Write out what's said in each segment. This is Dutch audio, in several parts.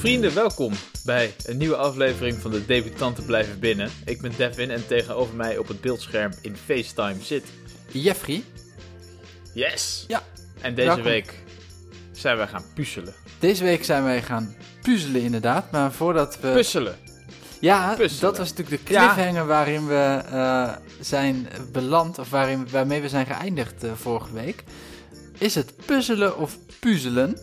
Vrienden, welkom bij een nieuwe aflevering van de Debutanten Blijven Binnen. Ik ben Devin en tegenover mij op het beeldscherm in FaceTime zit Jeffrey. Yes! Ja, En deze welkom. week zijn we gaan puzzelen. Deze week zijn wij gaan puzzelen inderdaad, maar voordat we... Puzzelen! ja, puzzelen. dat was natuurlijk de Ja. cliffhanger waarin we eh, zijn beland, of waarin, waarmee we zijn geëindigd eh, vorige week. Is het puzzelen of puzzelen?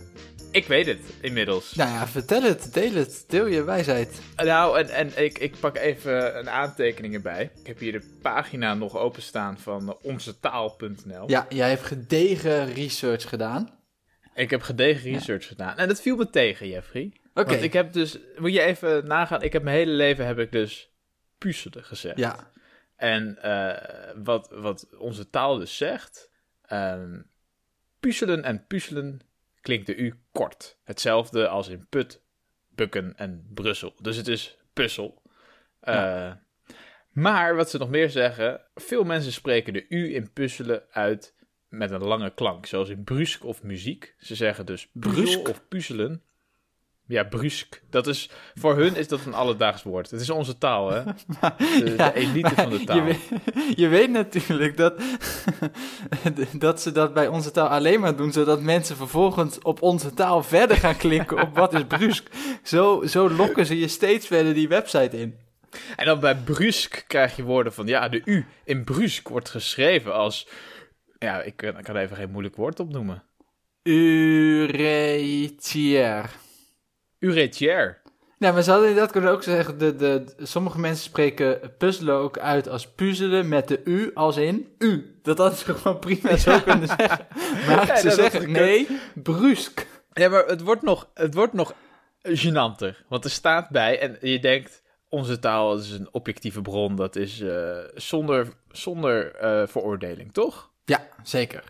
Ik weet het inmiddels. Nou ja, vertel het, deel het, deel je wijsheid. Nou, en, en ik, ik pak even een aantekening erbij. Ik heb hier de pagina nog openstaan van onzetaal.nl. Ja, jij hebt gedegen research gedaan. Ik heb gedegen research gedaan. En dat viel me tegen, Jeffrey. Oké, Want ik heb dus, moet je even nagaan, ik heb mijn hele leven heb ik dus puzzelen gezegd. ja, En eh, wat, wat onze taal dus zegt, ehm, puzzelen en puzzelen klinkt de U kort. Hetzelfde als in put, bukken en Brussel. Dus het is puzzel. Eh, Maar wat ze nog meer zeggen, veel mensen spreken de U in puzzelen uit met een lange klank, zoals in brusk of muziek. Ze zeggen dus Brusk? of puzzelen. Ja, brusk. Dat is, voor hun is dat een alledaags woord. Het is onze taal, hè? De, Ja, de elite van de taal. Je weet, je weet natuurlijk dat, dat ze dat bij onze taal alleen maar doen, zodat mensen vervolgens op onze taal verder gaan klikken op wat is brusk. Zo, zo lokken ze je steeds verder die website in. En dan bij brusk krijg je woorden van, ja, de U in brusk wordt geschreven als, ja, ik, kan- ik kan even geen moeilijk woord opnoemen. Uretier. Uretière. Nou, maar ze hadden inderdaad kunnen ook zeggen, de, de, sommige mensen spreken puzzelen ook uit als puzzelen met de U als in U. Dat hadden ze gewoon prima zo kunnen zeggen. Maar Ja, ze zeggen nee, brusk. Ja, maar het wordt nog, het wordt nog gênanter. Want er staat bij, en je denkt, onze taal is een objectieve bron, dat is eh, zonder, zonder eh, veroordeling, toch? Ja, zeker.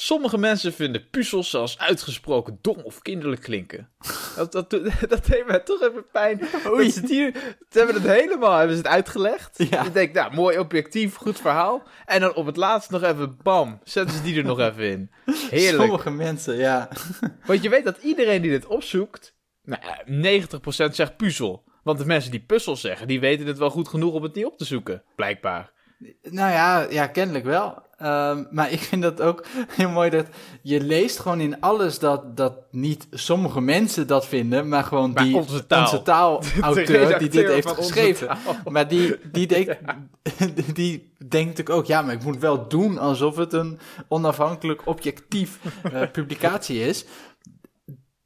Sommige mensen vinden puzzels zelfs uitgesproken dom of kinderlijk klinken. Dat, dat, dat deed mij toch even pijn. Oei. Ze, het hier, ze hebben het helemaal hebben ze het uitgelegd. Ja. Je denkt, nou, mooi objectief, goed verhaal. En dan op het laatst nog even, bam, zetten ze die er nog even in. Heerlijk. Sommige mensen, ja. Want je weet dat iedereen die dit opzoekt, nou, ja, 90% zegt puzzel. Want de mensen die puzzel zeggen, die weten het wel goed genoeg om het niet op te zoeken, blijkbaar. Nou ja, ja kennelijk wel. Ehm, maar ik vind dat ook heel mooi dat je leest gewoon in alles dat, dat niet sommige mensen dat vinden, maar gewoon Maar die onze taal. onze taalauteur die dit heeft geschreven. Maar die, die, denkt, die denkt natuurlijk ook, ja, maar ik moet wel doen alsof het een onafhankelijk objectief eh, publicatie is.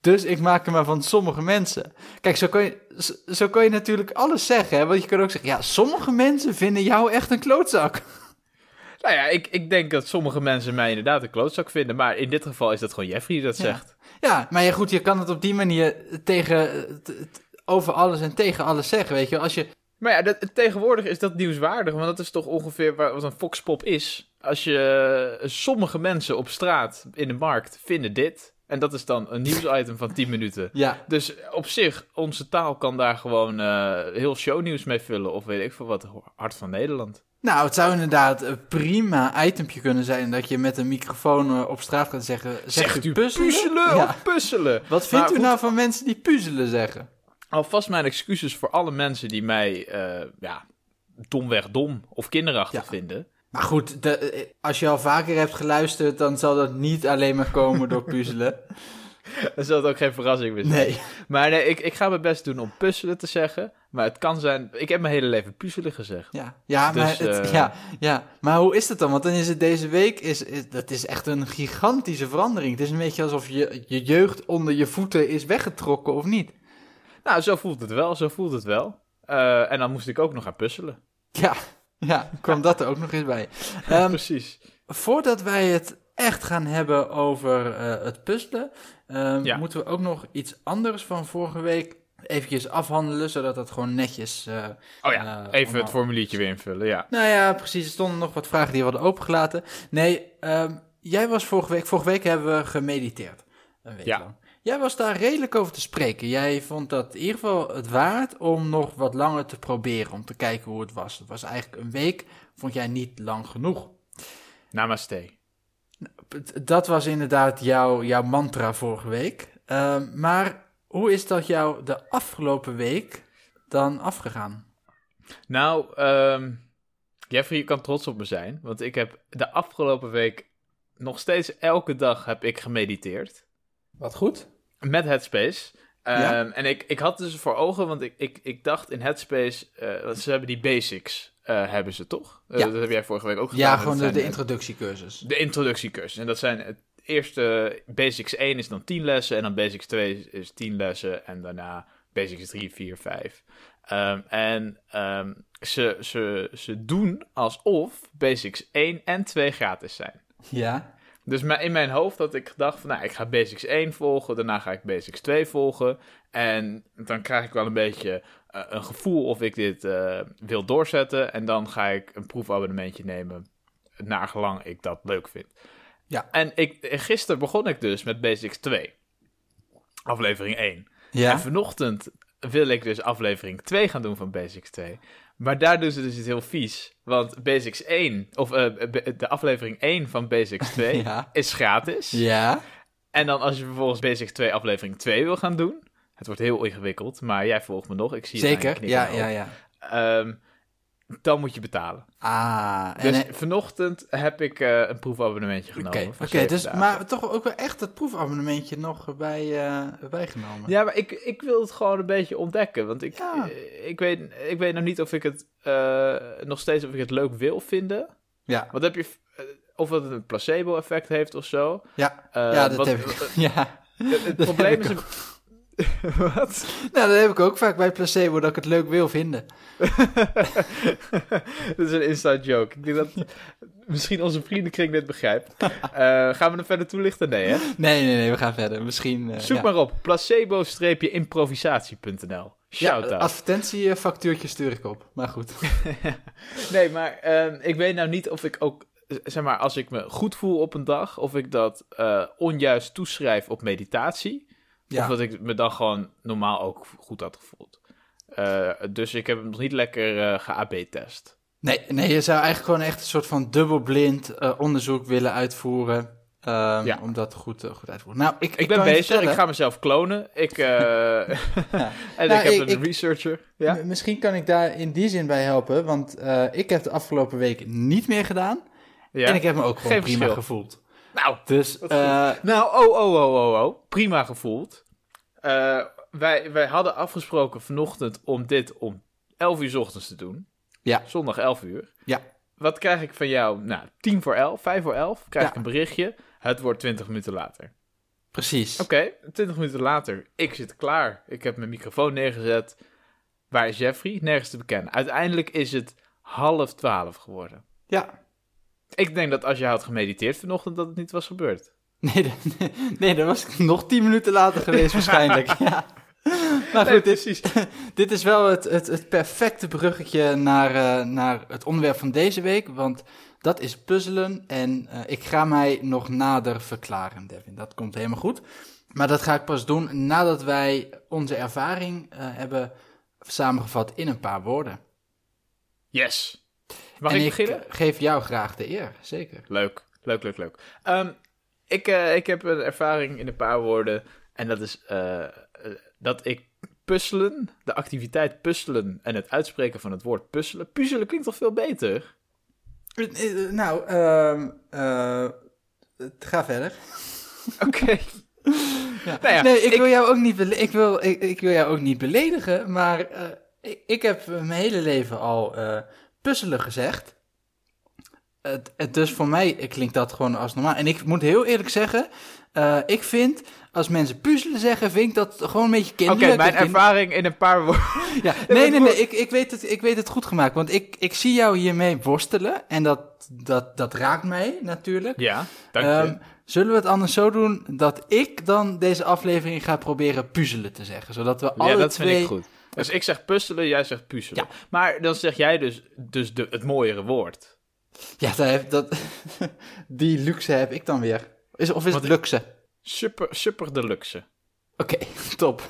Dus ik maak er maar van sommige mensen. Kijk, zo kan je, zo- zo kan je natuurlijk alles zeggen. Hè? Want je kan ook zeggen, ja, sommige mensen vinden jou echt een klootzak. Nou ja, ik, ik denk dat sommige mensen mij inderdaad een klootzak vinden, maar in dit geval is dat gewoon Jeffrey die dat Ja. zegt. Ja, maar ja, goed, je kan het op die manier tegen, over alles en tegen alles zeggen, weet je. Als je, Maar ja, dat, tegenwoordig is dat nieuwswaardig, want dat is toch ongeveer wat een foxpop is. Als je eh, sommige mensen op straat in de markt vinden dit, en dat is dan een nieuwsitem van 10 minuten. ja, Dus op zich, onze taal kan daar gewoon eh, heel shownieuws mee vullen. Of weet ik veel wat, Hart van Nederland. Nou, het zou inderdaad een prima itempje kunnen zijn dat je met een microfoon eh, op straat gaat zeggen, zegt, u puzzelen? puzzelen Ja. of puzzelen? Wat vindt Maar u goed, nou van mensen die puzzelen zeggen? Alvast mijn excuses voor alle mensen die mij, eh, ja, domweg dom of kinderachtig Ja. vinden. Maar goed, de, eh, als je al vaker hebt geluisterd, dan zal dat niet alleen maar komen door puzzelen. Dan zal het ook geen verrassing meer zijn. Nee. Maar nee, ik, ik ga mijn best doen om puzzelen te zeggen. Maar het kan zijn, ik heb mijn hele leven puzzelen gezegd. Ja, ja, maar, Dus, het- eh, ja, ja, maar hoe is het dan? Want dan is het deze week, is, is, dat is echt een gigantische verandering. Het is een beetje alsof je, je jeugd onder je voeten is weggetrokken of niet. Nou, zo voelt het wel, zo voelt het wel. Eh, en dan moest ik ook nog gaan puzzelen. Ja, ja, kwam dat er ook nog eens bij. Ehm, Precies. voordat wij het echt gaan hebben over eh, het puzzelen, ehm, Ja. moeten we ook nog iets anders van vorige week eventjes afhandelen, zodat dat gewoon netjes... eh, Oh ja, eh, even het formuliertje weer invullen, ja. Nou ja, precies. Er stonden nog wat vragen die we hadden opengelaten. Nee, ehm, jij was vorige week... Vorige week hebben we gemediteerd. Een week Ja. lang. Jij was daar redelijk over te spreken. Jij vond dat in ieder geval het waard om nog wat langer te proberen. Om te kijken hoe het was. Het was eigenlijk een week, vond jij niet lang genoeg. Namaste. Dat was inderdaad jouw, jouw mantra vorige week. Ehm, maar Hoe is dat jou de afgelopen week dan afgegaan? Nou, ehm, Jeffrey, je kan trots op me zijn. Want ik heb de afgelopen week nog steeds elke dag heb ik gemediteerd. Wat goed. Met Headspace. Ja? Ehm, En ik, ik had dus voor ogen, want ik, ik, ik dacht in Headspace, eh, ze hebben die basics, eh, hebben ze toch? Eh, Ja. Dat heb jij vorige week ook gedaan. Ja, gewoon de, de introductiecursus. de introductiecursus. En dat zijn het eerste, Basics 1 is dan 10 lessen, en dan Basics 2 is 10 lessen, en daarna Basics 3, 4, 5. Ehm, en ehm, ze, ze, ze doen alsof Basics 1 en 2 gratis zijn. Ja. Dus in mijn hoofd had ik gedacht van, nou, ik ga Basics 1 volgen, daarna ga ik Basics 2 volgen. En dan krijg ik wel een beetje eh, een gevoel of ik dit eh, wil doorzetten. En dan ga ik een proefabonnementje nemen, naar gelang ik dat leuk vind. Ja. En ik, gisteren begon ik dus met Basics 2, aflevering 1. En Ja. vanochtend wil ik dus aflevering 2 gaan doen van Basics 2. Maar daar doen ze dus iets heel vies. Want Basics 1, of b- de aflevering 1 van Basics 2 Ja. is gratis. Ja. En dan als je vervolgens Basics 2 aflevering 2 wil gaan doen. Het wordt heel ingewikkeld, maar jij volgt me nog. Ik zie Zeker. Ja, en ja, ja. Ehm, dan moet je betalen. Ah. En, Dus eh, vanochtend heb ik eh, een proefabonnementje genomen. oké, zeven dus, dagen. maar toch ook wel echt het proefabonnementje nog bij, eh bijgenomen. Ja, maar ik, ik wil het gewoon een beetje ontdekken. Want ik, Ja. eh, ik, weet, ik weet nog niet of ik het nog steeds of ik het leuk wil vinden. Ja, Wat heb je, of het een placebo-effect heeft of zo. ja, ja dat wat- heb ik. Ja. Het, het probleem is. een- Wat? Nou, dat heb ik ook vaak bij placebo, dat ik het leuk wil vinden. Dit is een inside joke. Ik denk dat misschien onze vriendenkring dit begrijpt. Eh, gaan we er verder toelichten? Nee, hè? Nee, nee, nee, we gaan verder. Misschien. eh, Zoek ja. maar op placebo-improvisatie.nl. Shout Ja, advertentiefactuurtje stuur ik op. Maar goed. Nee, maar ehm, ik weet nou niet of ik ook, eh, zeg maar, als ik me goed voel op een dag, of ik dat eh, onjuist toeschrijf op meditatie, Ja. of dat ik me dan gewoon normaal ook goed had gevoeld. Eh, dus ik heb hem nog niet lekker eh ge-AB-test. Nee, nee, je zou eigenlijk gewoon echt een soort van dubbelblind eh, onderzoek willen uitvoeren. ehm, Ja. Om dat goed, goed uit te voeren. Nou, ik, Ik ben bezig, ik ga mezelf klonen. Ik, en Nou, ik heb ik- een researcher. Ja? Misschien kan ik daar in die zin bij helpen, want ik heb de afgelopen week niet meer gedaan. En ik heb me ook gewoon Geen prima verschil. gevoeld. Nou, Dus, eh, Nou, oh, oh, oh, oh, oh. Prima gevoeld. Eh, wij, wij hadden afgesproken vanochtend om dit om 11 uur 's ochtends te doen. Ja. Zondag 11 uur. Ja. Wat krijg ik van jou? Nou, 10 voor 11, 5 voor 11. Krijg Ja. ik een berichtje. Het wordt 20 minuten later. precies. Oké, 20 minuten later. Ik zit klaar. Ik heb mijn microfoon neergezet. Waar is Jeffrey? Nergens te bekennen. Uiteindelijk is het half 12 geworden. Ja. Ik denk dat als je had gemediteerd vanochtend, dat het niet was gebeurd. Nee, dat- nee, dat was nog tien minuten later geweest waarschijnlijk. ja. Maar Nee, goed, dit, precies. dit is wel het, het, het perfecte bruggetje naar, eh, naar het onderwerp van deze week. Want dat is puzzelen. En eh, ik ga mij nog nader verklaren, Devin. Dat komt helemaal goed. Maar dat ga ik pas doen nadat wij onze ervaring eh, hebben samengevat in een paar woorden. Yes. Mag en ik beginnen? geef jou graag de eer, zeker. Leuk, leuk, leuk, leuk. Ehm, ik, eh, ik heb een ervaring in een paar woorden. En dat is eh, eh, dat ik puzzelen, de activiteit puzzelen en het uitspreken van het woord puzzelen. Puzzelen klinkt toch veel beter? Nou, ehm, eh, ga verder. Oké. Ja. Nou ja, nee, ik, ik- wil jou ook niet ik, wil, ik, ik wil jou ook niet beledigen, maar eh, ik, ik heb mijn hele leven al eh, puzzelen gezegd. Het, het, dus voor mij klinkt dat gewoon als normaal. En ik moet heel eerlijk zeggen, eh, ik vind, als mensen puzzelen zeggen, vind ik dat gewoon een beetje Oké, kinderlijk. mijn Ik vind- ervaring in een paar woorden. Ja, nee, nee, nee, ik, ik, weet het, ik weet het goed gemaakt. Want ik, ik zie jou hiermee worstelen en dat, dat, dat raakt mij natuurlijk. Ja, dank je. Ehm, zullen we het anders zo doen dat ik dan deze aflevering ga proberen puzzelen te zeggen? Zodat we alle ja, dat twee... vind ik goed. Dus ik zeg puzzelen, jij zegt puzzelen. Maar dan zeg jij dus, dus de, het mooiere woord. Ja, dat heb, dat, die luxe heb ik dan weer. Is, of is Wat- het luxe? Super, super deluxe. Oké, top.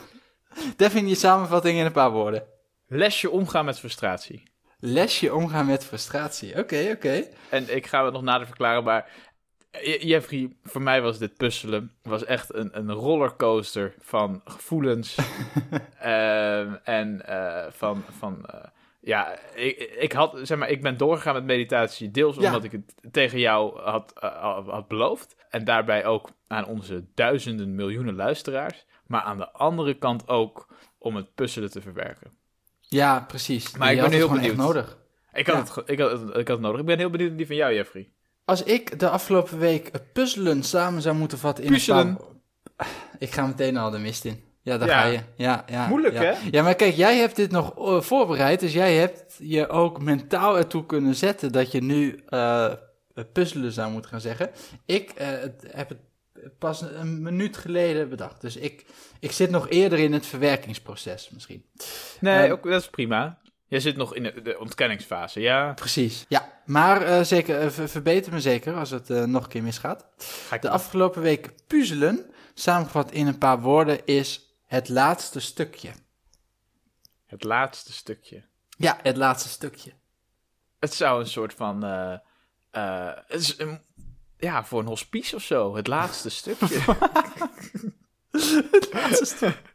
Devin, je samenvatting in een paar woorden. Lesje omgaan met frustratie. Lesje omgaan met frustratie. Oké, oké. En ik ga het nog nader verklaren, maar Jeffrey, voor mij was dit puzzelen was echt een, een rollercoaster van gevoelens. Ehm, en eh, van, van eh, ja, ik, ik, had, zeg maar, ik ben doorgegaan met meditatie, deels Ja. omdat ik het tegen jou had, eh, had beloofd. En daarbij ook aan onze duizenden miljoenen luisteraars. Maar aan de andere kant ook om het puzzelen te verwerken. Ja, precies. Maar ik had ben heel benieuwd. nodig. Ik had, Ja. het, ik, had, ik had het nodig. Ik ben heel benieuwd naar die van jou, Jeffrey. Als ik de afgelopen week puzzelen samen zou moeten vatten in Puzzelen. een paar... Ik ga meteen al de mist in. Ja, daar Ja. ga je. Ja, ja, Moeilijk, ja. hè? Ja, maar kijk, jij hebt dit nog eh, voorbereid, dus jij hebt je ook mentaal ertoe kunnen zetten dat je nu eh, puzzelen zou moeten gaan zeggen. Ik eh, heb het pas een minuut geleden bedacht, dus ik, ik zit nog eerder in het verwerkingsproces misschien. Nee, Ehm, ook, dat is prima. Jij zit nog in de, ontkenningsfase, ja. Precies. Ja, maar eh, zeker, eh, ver- verbeter me zeker als het eh, nog een keer misgaat. Ga ik De afgelopen week puzzelen, samengevat in een paar woorden, is het laatste stukje. Het laatste stukje. Ja, het laatste stukje. Het zou een soort van... het is ja, voor een hospice of zo. Het laatste stukje.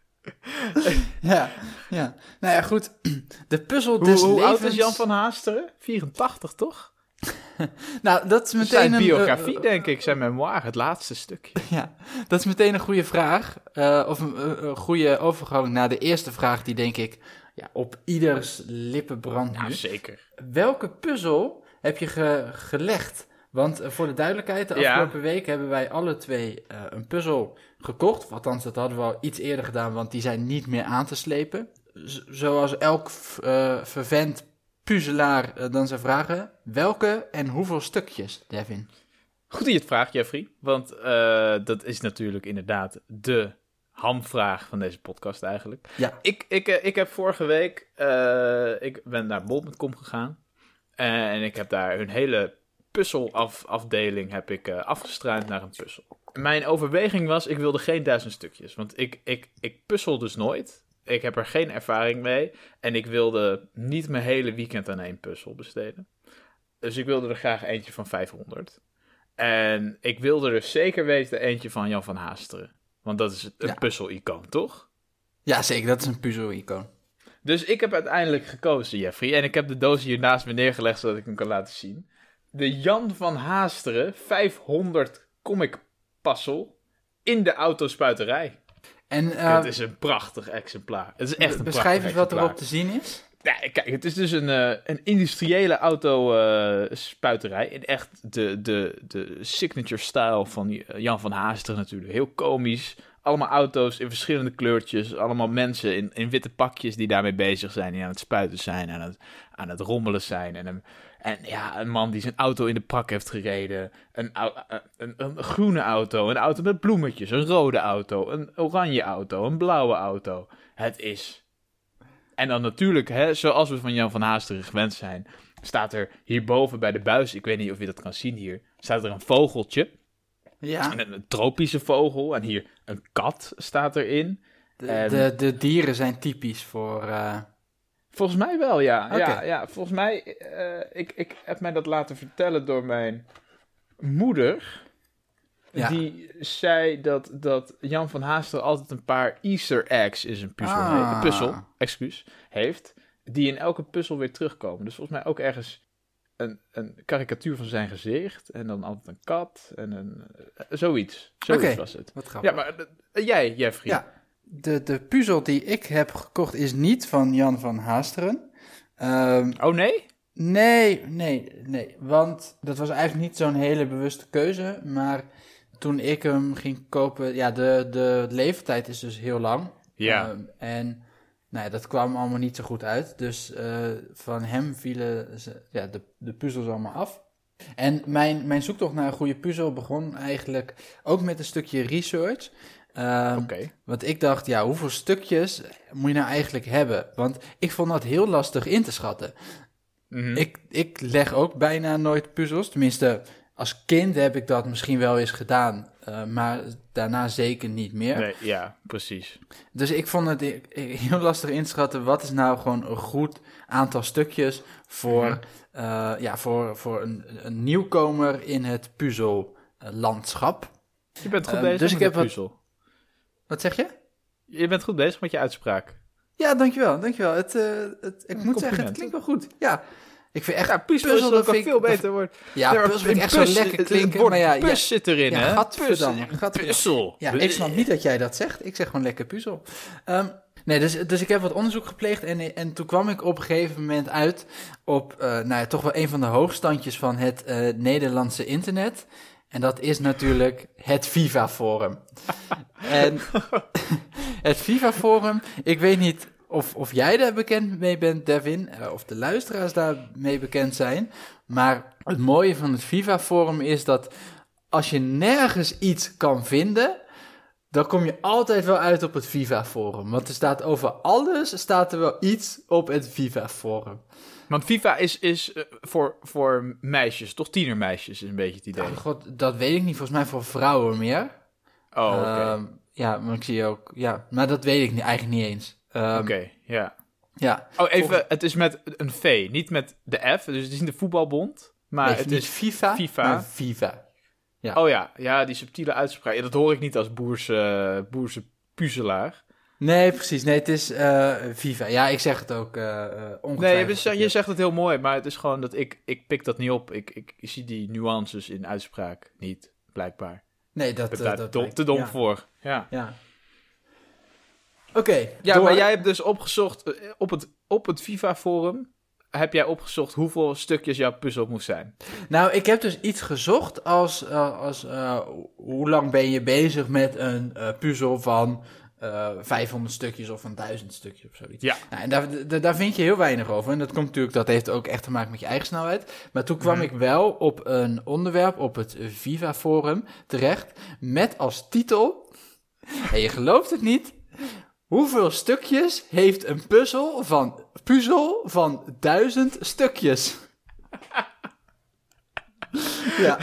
Ja, ja. Nou ja, goed. De puzzel des hoe levens... oud is Jan van Haasteren? 84, toch? Nou, dat is meteen Zijn een... biografie, eh, denk ik. Zijn memoir, het laatste stukje. ja, dat is meteen een goede vraag. eh, of een, eh, een goede overgang naar de eerste vraag die denk ik ja, op ieders lippen brandt nu. Nou, zeker. Welke puzzel heb je ge- gelegd? Want eh, voor de duidelijkheid, de Ja. afgelopen week hebben wij alle twee eh, een puzzel gekocht. Althans, dat hadden we al iets eerder gedaan, want die zijn niet meer aan te slepen. Z- zoals elk eh, vervent puzzelaar dan zou vragen, welke en hoeveel stukjes, Devin? Goed dat je het vraagt, Jeffrey. Want dat is natuurlijk inderdaad de hamvraag van deze podcast eigenlijk. Ja. Ik, ik, ik heb vorige week... ik ben naar bol.com gegaan. En ik heb daar hun hele puzzelafdeling heb ik eh, afgestruind naar een puzzel. Mijn overweging was, ik wilde geen duizend stukjes. Want ik, ik, ik puzzel dus nooit. Ik heb er geen ervaring mee. En ik wilde niet mijn hele weekend aan één puzzel besteden. Dus ik wilde er graag eentje van 500. En ik wilde er zeker weten eentje van Jan van Haasteren. Want dat is een Ja. puzzel-icoon, toch? Ja, zeker, dat is een puzzel-icoon. Dus ik heb uiteindelijk gekozen, Jeffrey. En ik heb de doos hier naast me neergelegd, zodat ik hem kan laten zien. De Jan van Haasteren 500 comic puzzle in de autospuiterij. En eh, het is een prachtig exemplaar. Het is echt een beschrijf eens wat erop te zien is. Ja, kijk, het is dus een, eh, een industriële autospuiterij. in echt de, de, de signature style van Jan van Haasteren natuurlijk. Heel komisch. Allemaal auto's in verschillende kleurtjes. Allemaal mensen in, in witte pakjes die daarmee bezig zijn. Die aan het spuiten zijn, aan het, aan het rommelen zijn. En, een, en ja, een man die zijn auto in de prak heeft gereden. Een, au- een, een, groene auto, een auto met bloemetjes. Een rode auto, een oranje auto, een blauwe auto. Het is en dan natuurlijk, hè, zoals we van Jan van Haasteren gewend zijn, staat er hierboven bij de buis, ik weet niet of je dat kan zien hier, staat er een vogeltje. Ja, En een, een tropische vogel. En hier een kat staat erin. de, en- de, de dieren zijn typisch voor... eh, Volgens mij wel, ja. Ja, ja volgens mij, eh, ik, ik heb mij dat laten vertellen door mijn moeder. Ja. Die zei dat, dat Jan van Haasteren altijd een paar Easter eggs in zijn puzzel, Ah. puzzel excuus, heeft. Die in elke puzzel weer terugkomen. Dus volgens mij ook ergens een, een karikatuur van zijn gezicht. En dan altijd een kat. En een, eh, zoiets. Zoiets was het. wat grappig. Ja, maar eh, jij, Jeffrey. Ja, de, de puzzel die ik heb gekocht is niet van Jan van Haasteren. Ehm, Oh nee? nee, nee, nee. Want dat was eigenlijk niet zo'n hele bewuste keuze. Maar toen ik hem ging kopen... Ja, de, de leeftijd is dus heel lang. Ja. Ehm, en nou ja, dat kwam allemaal niet zo goed uit. Dus eh, van hem vielen ze, ja, de, de puzzels allemaal af. En mijn, mijn zoektocht naar een goede puzzel begon eigenlijk ook met een stukje research. Oké. Want ik dacht, ja, hoeveel stukjes moet je nou eigenlijk hebben? Want ik vond dat heel lastig in te schatten. Mhm. Ik, ik leg ook bijna nooit puzzels. Tenminste, als kind heb ik dat misschien wel eens gedaan. eh, maar daarna zeker niet meer. Nee, ja, precies. Dus ik vond het heel lastig inschatten. Wat is nou gewoon een goed aantal stukjes voor, eh, ja, voor, voor een, een nieuwkomer in het puzzel landschap. Je bent goed Ehm, bezig dus met ik heb wat- puzzel. Wat zeg je? Je bent goed bezig met je uitspraak. Ja, dankjewel, dankjewel. Het, eh, het, ik moet zeggen, het klinkt wel goed. Ja, ik vind echt... Ja, puzzel, dat ook een vind ik- veel beter woord. Ja, Nee, puzzel vind ik echt zo lekker klinken. Maar ja, zit erin, ja, hè? gadverdamme, Puzzel. gadverdamme. Puzzel. Ja, ik snap niet dat jij dat zegt. Ik zeg gewoon lekker puzzel. Ehm, nee, dus, dus ik heb wat onderzoek gepleegd en, en toen kwam ik op een gegeven moment uit op eh, nou ja, toch wel een van de hoogstandjes van het eh, Nederlandse internet. En dat is natuurlijk het Viva Forum. en het Viva Forum, ik weet niet of, of jij daar bekend mee bent, Devin, eh, of de luisteraars daarmee bekend zijn. Maar het mooie van het Viva Forum is dat als je nergens iets kan vinden, dan kom je altijd wel uit op het Viva Forum. Want er staat over alles, staat er wel iets op het Viva Forum. Want FIFA is, is eh, voor, voor meisjes, toch tienermeisjes is een beetje het idee. Oh, God, dat weet ik niet, volgens mij voor vrouwen meer. Oh, oké. Ehm, ja, maar ik zie ook, ja, maar dat weet ik niet, eigenlijk niet eens. Ehm, Oké, ja. Ja, Oh, even, het is met een V, niet met de F. Dus het is niet de voetbalbond, maar nee, het is... FIFA, FIFA. maar Viva. Oh ja, ja, die subtiele uitspraak. Ja, dat hoor ik niet als boerse, boerse puzzelaar. Nee, precies, nee, het is eh, Viva. Ja, ik zeg het ook eh, Nee, je, je zegt het heel mooi, maar het is gewoon dat ik, ik pik dat niet op. Ik, ik, zie die nuances in uitspraak niet, blijkbaar. Nee, Ik dat, daar dat dom- te dom ja. voor. Ja, Ja. Oké, ja door. maar jij hebt dus opgezocht, op het, op het FIFA-forum heb jij opgezocht hoeveel stukjes jouw puzzel moest zijn. Nou, ik heb dus iets gezocht als, als hoe lang ben je bezig met een puzzel van eh 500 stukjes of een 1000 stukjes of zoiets. Ja. Nou, en daar, daar, vind je heel weinig over. En dat komt natuurlijk, dat heeft ook echt te maken met je eigen snelheid. Maar toen kwam Mhm. ik wel op een onderwerp op het Viva Forum terecht met als titel, en je gelooft het niet, hoeveel stukjes heeft een puzzel van, puzzel van 1000 stukjes? ja.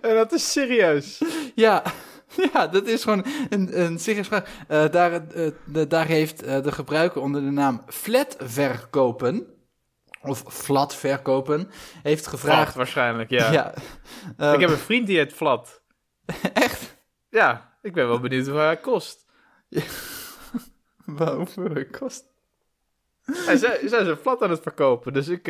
En dat is serieus. Ja, ja, dat is gewoon een, een vraag. Eh, daar, eh, de- daar heeft eh, de gebruiker onder de naam Flat Verkopen, of Flat Verkopen, heeft Vraag gevraagd... waarschijnlijk, ja. Ja. ik heb een vriend die heet Flat. Echt? Ja, ik ben wel benieuwd hoeveel hij kost. Wel, hoeveel het kost? Hij zij, zij zijn flat aan het verkopen, dus ik,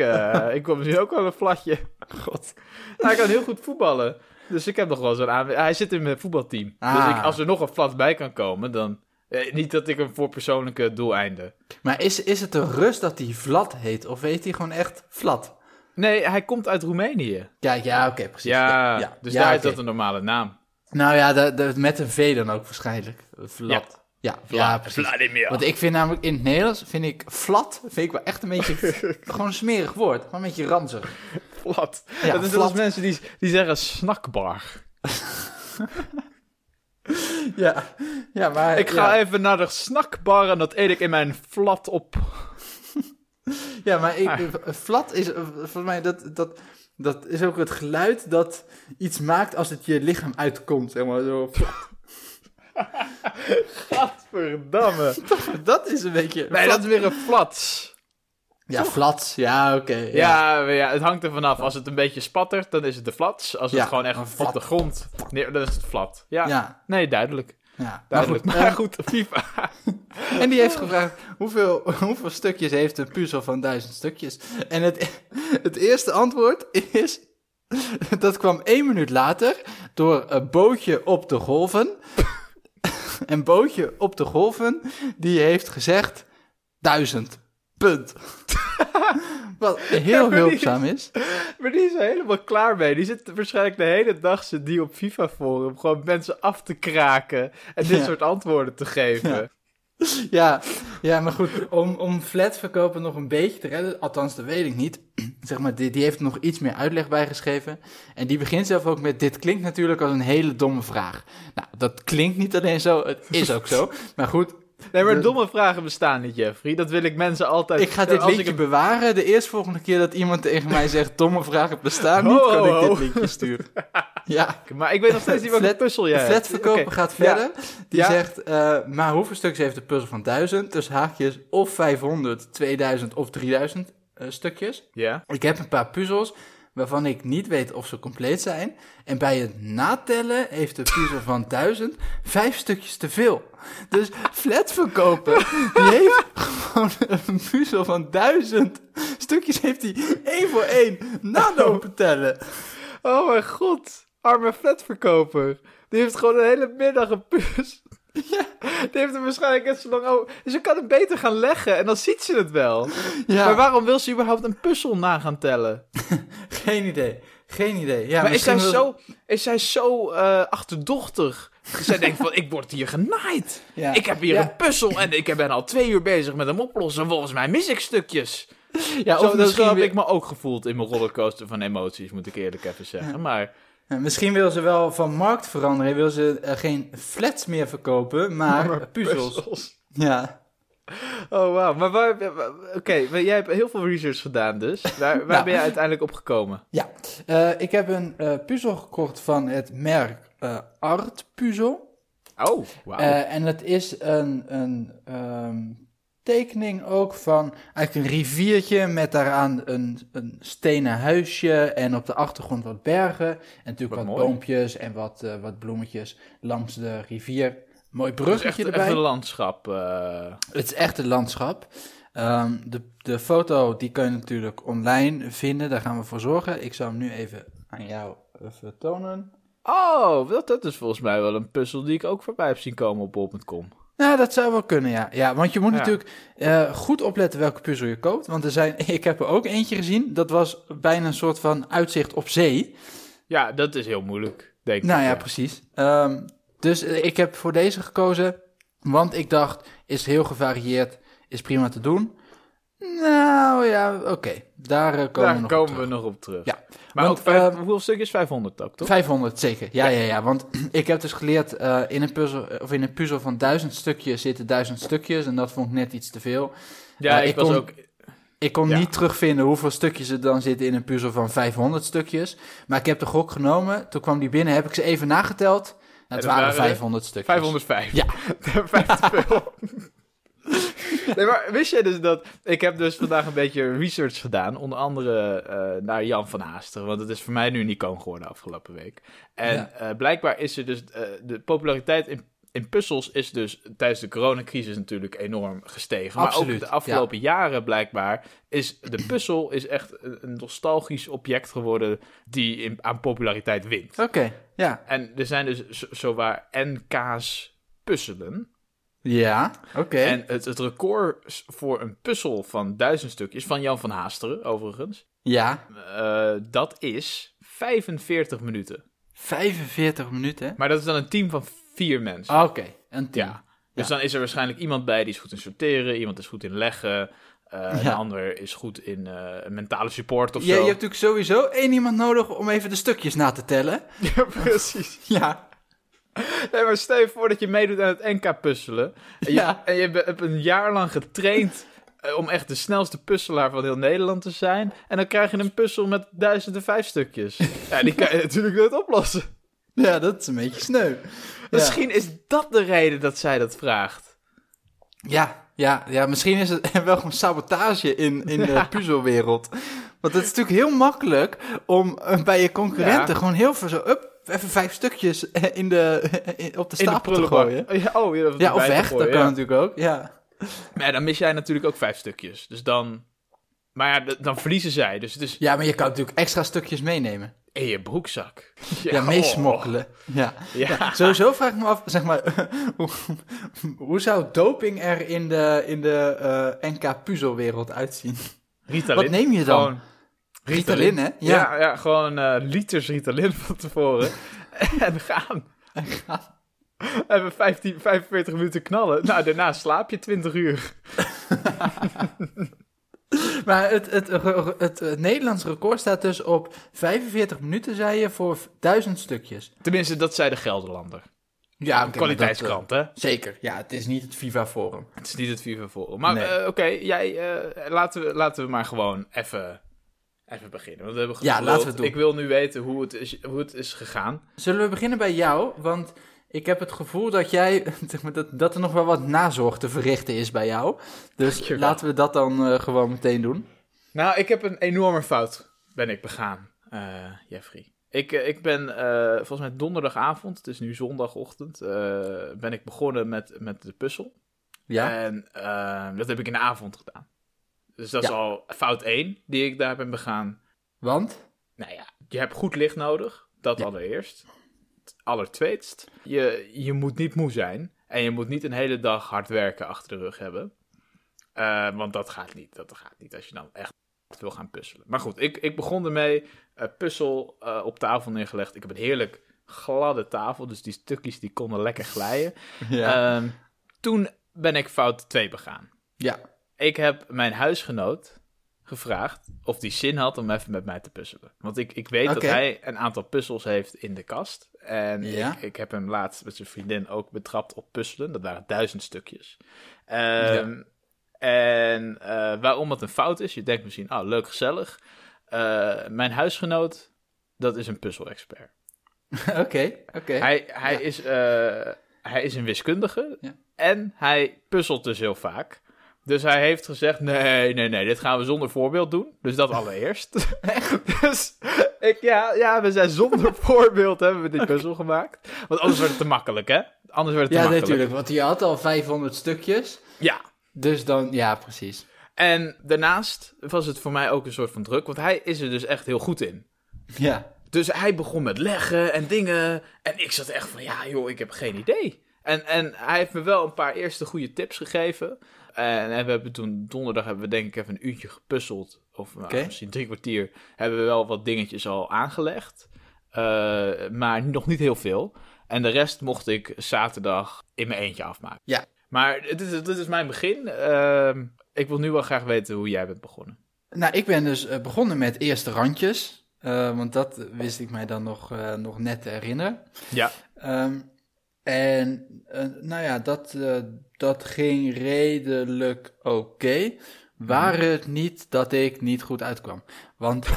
ik kom misschien ook wel een flatje. God. hij kan heel goed voetballen. Dus ik heb nog wel zo'n aan. Hij zit in mijn voetbalteam. Ah. Dus ik, als er nog een flat bij kan komen, dan. Eh, niet dat ik hem voor persoonlijke doeleinden. Maar is, is het een rust dat hij Vlad heet, of heet hij gewoon echt Flat? Nee, hij komt uit Roemenië. Kijk, ja, oké, precies. Ja, dus Ja, daar is dat een normale naam. Nou ja, de, de- met een V dan ook waarschijnlijk. Vlad. Ja, ja, precies. Vladimir. Want ik vind namelijk in het Nederlands, vind ik flat, vind ik wel echt een beetje, gewoon een smerig woord. Gewoon een beetje ranzig. Ja, dat is net als mensen die, die zeggen snackbar. Ja, ja maar... Ik ga ja. even naar de snackbar en dat eet ik in mijn flat op. Ja, maar ik, Ah. flat is, eh, volgens mij, dat, dat, dat is ook het geluid dat iets maakt als het je lichaam uitkomt. Zeg maar, zo. Gadverdamme. Dat is een beetje... Nee, dat is weer een flats. Ja, flat. Ja, oké. ja. Ja, maar ja, het hangt er vanaf. Als het een beetje spattert, dan is het de flats. Als het Ja, gewoon echt flat. op de grond neer, dan is het flat. Ja, Ja, nee, duidelijk. ja. Maar duidelijk. goed, Maar goed, FIFA. En die heeft gevraagd, hoeveel, hoeveel stukjes heeft een puzzel van duizend stukjes? En het, het eerste antwoord is, dat kwam één minuut later door een bootje op de golven. Een bootje op de golven, die heeft gezegd, duizend. Punt. Wat heel hulpzaam is. Maar die is er helemaal klaar mee. Die zit waarschijnlijk de hele dag zit die op FIFA-forum gewoon mensen af te kraken en dit Ja. soort antwoorden te geven. Ja, ja maar goed, om, om flatverkopen nog een beetje te redden, althans dat weet ik niet, zeg maar, die, die heeft er nog iets meer uitleg bij geschreven. En die begint zelf ook met, dit klinkt natuurlijk als een hele domme vraag. Nou, dat klinkt niet alleen zo, het is ook zo. Maar goed, Nee, maar De- domme vragen bestaan niet, Jeffrey. Dat wil ik mensen altijd... ik ga dit linkje ik bewaren. De eerstvolgende keer dat iemand tegen mij zegt, domme vragen bestaan niet, kan ik dit linkje sturen. Ja. Maar ik weet nog steeds niet welke puzzel De jij hebt. flatverkoper gaat Ja. verder. Die Ja. zegt, eh, maar hoeveel stukjes heeft de puzzel van 1000? Dus haakjes of 500, 2000 of 3000 eh, stukjes. Ja? Ik heb een paar puzzels waarvan ik niet weet of ze compleet zijn. En bij het natellen heeft de puzzel van 1000 vijf stukjes te veel. Dus flatverkoper, die heeft gewoon een puzzel van 1000 stukjes, heeft hij één voor één nalopen tellen. Oh mijn god, arme flatverkoper. Die heeft gewoon een hele middag een puzzel. Ja. Die heeft er waarschijnlijk net zo lang over. Dus ze kan het beter gaan leggen en dan ziet ze het wel. Ja. Maar waarom wil ze überhaupt een puzzel na gaan tellen? Geen idee. Geen idee. Ja, maar is zij wil- zo, is zij zo eh, achterdochtig? Zij denkt van, ik word hier genaaid. Ja. Ik heb hier Ja. een puzzel en ik ben al twee uur bezig met hem oplossen. Volgens mij mis ik stukjes. Ja, zo, of zo misschien, heb ik me ook gevoeld in mijn rollercoaster van emoties, moet ik eerlijk even zeggen. Maar misschien wil ze wel van markt veranderen. Wil ze eh, geen flats meer verkopen, maar, puzzels. Ja. Oh, wauw. Maar waar... Oké, jij hebt heel veel research gedaan dus. Waar, waar Nou. ben je uiteindelijk op gekomen? ja. Eh, ik heb een eh, puzzel gekocht van het merk eh, Art Puzzel. Oh, wauw. En het is een, een ehm, tekening ook van eigenlijk een riviertje met daaraan een, een stenen huisje en op de achtergrond wat bergen. En natuurlijk Wat wat, boompjes en wat, eh, wat bloemetjes langs de rivier. Mooi Het is bruggetje echt, erbij. echt een landschap. eh. Het is echt een landschap. De, de foto die kun je natuurlijk online vinden. Daar gaan we voor zorgen. Ik zal hem nu even aan jou even tonen. Oh, dat, dat is volgens mij wel een puzzel die ik ook voorbij heb zien komen op bol.com. Nou, dat zou wel kunnen, ja. Ja, want je moet Ja. natuurlijk eh, goed opletten welke puzzel je koopt. Want er zijn, ik heb er ook eentje gezien. Dat was bijna een soort van uitzicht op zee. Ja, dat is heel moeilijk, denk Nou ik. ja, precies. Ehm, dus eh, ik heb voor deze gekozen. Want ik dacht, is heel gevarieerd, is prima te doen. Nou ja, oké. Daar eh, komen Daar we nog komen op terug. we nog op terug. Ja, Maar want, ook vijf, ehm, hoeveel stukjes? 500 ook, toch? 500, zeker. Ja, ja, ja. Want ik heb dus geleerd, eh, in, een puzzel, of in een puzzel van duizend stukjes zitten duizend stukjes. En dat vond ik net iets te veel. Ja, ik, ik was kon- ook... Ik kon Ja. niet terugvinden hoeveel stukjes er dan zitten in een puzzel van 500 stukjes. Maar ik heb de gok genomen. Toen kwam die binnen, heb ik ze even nageteld. Nou, het waren waren er 500 stukjes. 505. Ja. Vijf te veel. Nee, maar wist jij dus dat... Ik heb dus vandaag een beetje research gedaan. Onder andere eh, naar Jan van Haaster. Want het is voor mij een unicoon geworden afgelopen week. En Ja. eh, blijkbaar is er dus... eh, de populariteit in, in puzzels is dus tijdens de coronacrisis natuurlijk enorm gestegen. Maar Absoluut, ook de afgelopen jaren blijkbaar is de puzzel is echt een, nostalgisch object geworden die in, aan populariteit wint. Oké, ja. En er zijn dus zo- zowaar NK's puzzelen. Ja, oké. En het, het record voor een puzzel van duizend stukjes, van Jan van Haasteren overigens, Ja, eh, dat is 45 minuten. 45 minuten. Maar dat is dan een team van vier mensen. Oké, een team. ja. Dus dan is er waarschijnlijk iemand bij die is goed in sorteren, iemand is goed in leggen, een Ja. ander is goed in eh, mentale support of Ja, zo. je hebt natuurlijk sowieso één iemand nodig om even de stukjes na te tellen. Ja, precies. Ja. Nee, maar stel je voor dat je meedoet aan het NK puzzelen. En je, Ja. en je hebt een jaar lang getraind eh, om echt de snelste puzzelaar van heel Nederland te zijn. En dan krijg je een puzzel met duizenden vijf stukjes. Ja, die kan je natuurlijk nooit oplossen. Ja, dat is een beetje sneu. Misschien is dat de reden dat zij dat vraagt. Ja, ja, ja, misschien is het wel gewoon sabotage in, in de Ja. puzzelwereld. Want het is natuurlijk heel makkelijk om eh, bij je concurrenten Ja. gewoon heel veel zo, up, even vijf stukjes in de, in- op de stapel te gooien. Ja, oh, ja, of Ja, of weg, gooien, dat kan ja. natuurlijk ook. Ja. Maar ja, dan mis jij natuurlijk ook vijf stukjes. Dus dan... Maar ja, dan verliezen zij. Dus is ja, maar je kan natuurlijk extra stukjes meenemen. in je broekzak. Ja, oh. meesmokkelen. Ja. Ja. Sowieso vraag ik me af, zeg maar, hoe, hoe zou doping er in de, in de eh, NK-puzzelwereld uitzien? Ritalin. Wat neem je dan? Gewoon Ritalin, hè? Ja, ja, gewoon eh, liters Ritalin van tevoren. en gaan. Even 15, 45 minuten knallen. Nou, daarna slaap je 20 uur. Maar het, het, het, het, het Nederlands record staat dus op 45 minuten, zei je, voor duizend stukjes. Tenminste, dat zei de Gelderlander. Ja, Een kwaliteitskrant, hè? zeker. Ja, het is niet het FIFA Forum. Het is niet het FIFA Forum. Maar Nee. eh, oké, jij, eh, laten, we, laten we maar gewoon even, even beginnen. Want we hebben Ja, laten we het doen. Ik wil nu weten hoe het is, hoe het is gegaan. Zullen we beginnen bij jou? Want ik heb het gevoel dat jij, dat, dat er nog wel wat nazorg te verrichten is bij jou. Dus Dankjewel. laten we dat dan eh, gewoon meteen doen. Nou, ik heb een enorme fout, ben ik begaan. eh, Jeffrey. Ik, eh, ik ben volgens mij donderdagavond, het is nu zondagochtend, ben ik begonnen met, met de puzzel. Ja? En dat heb ik in de avond gedaan. Dus dat is al fout 1 die ik daar ben begaan. Want? Nou ja, je hebt goed licht nodig. Dat Ja. allereerst. Allertweetst, je, je moet niet moe zijn. En je moet niet een hele dag hard werken achter de rug hebben. Eh, want dat gaat niet. Dat gaat niet als je dan echt wil gaan puzzelen. Maar goed, ik, ik begon ermee. eh, puzzel eh, op tafel neergelegd. Ik heb een heerlijk gladde tafel. Dus die stukjes die konden lekker glijden. Ja. Ehm, toen ben ik fout 2 begaan. ja. Ik heb mijn huisgenoot gevraagd of die zin had om even met mij te puzzelen. Want ik, ik weet dat hij een aantal puzzels heeft in de kast. En Ja. ik, ik heb hem laatst met zijn vriendin ook betrapt op puzzelen. Dat waren duizend stukjes. Ehm, En eh, waarom het een fout is, je denkt misschien, oh leuk, gezellig. Eh, mijn huisgenoot, dat is een puzzelexpert. Oké, oké. Hij, hij, Ja. is, eh, hij is een wiskundige en hij puzzelt dus heel vaak. Dus hij heeft gezegd, nee, nee, nee, dit gaan we zonder voorbeeld doen. Dus dat allereerst. dus ik, ja, ja, we zijn zonder voorbeeld hebben we dit puzzel gemaakt. Want anders werd het te makkelijk, hè? Anders werd het Ja, te makkelijk. natuurlijk, want je had al 500 stukjes. Ja, Dus dan, ja, precies. en daarnaast was het voor mij ook een soort van druk, want hij is er dus echt heel goed in. Ja. Dus hij begon met leggen en dingen. En ik zat echt van, ja joh, ik heb geen idee. En, en hij heeft me wel een paar eerste goede tips gegeven. En, en we hebben toen donderdag hebben we denk ik even een uurtje gepuzzeld. Of nou, misschien drie kwartier. Hebben we wel wat dingetjes al aangelegd. Eh, maar nog niet heel veel. En de rest mocht ik zaterdag in mijn eentje afmaken. Ja. Maar dit is, dit is mijn begin. Ehm, ik wil nu wel graag weten hoe jij bent begonnen. Nou, ik ben dus eh, begonnen met eerste randjes. eh, want dat wist ik mij dan nog, nog net te herinneren. Ja. Ehm, en eh, nou ja, dat, eh, dat ging redelijk oké. Waar Mhm. het niet dat ik niet goed uitkwam. Want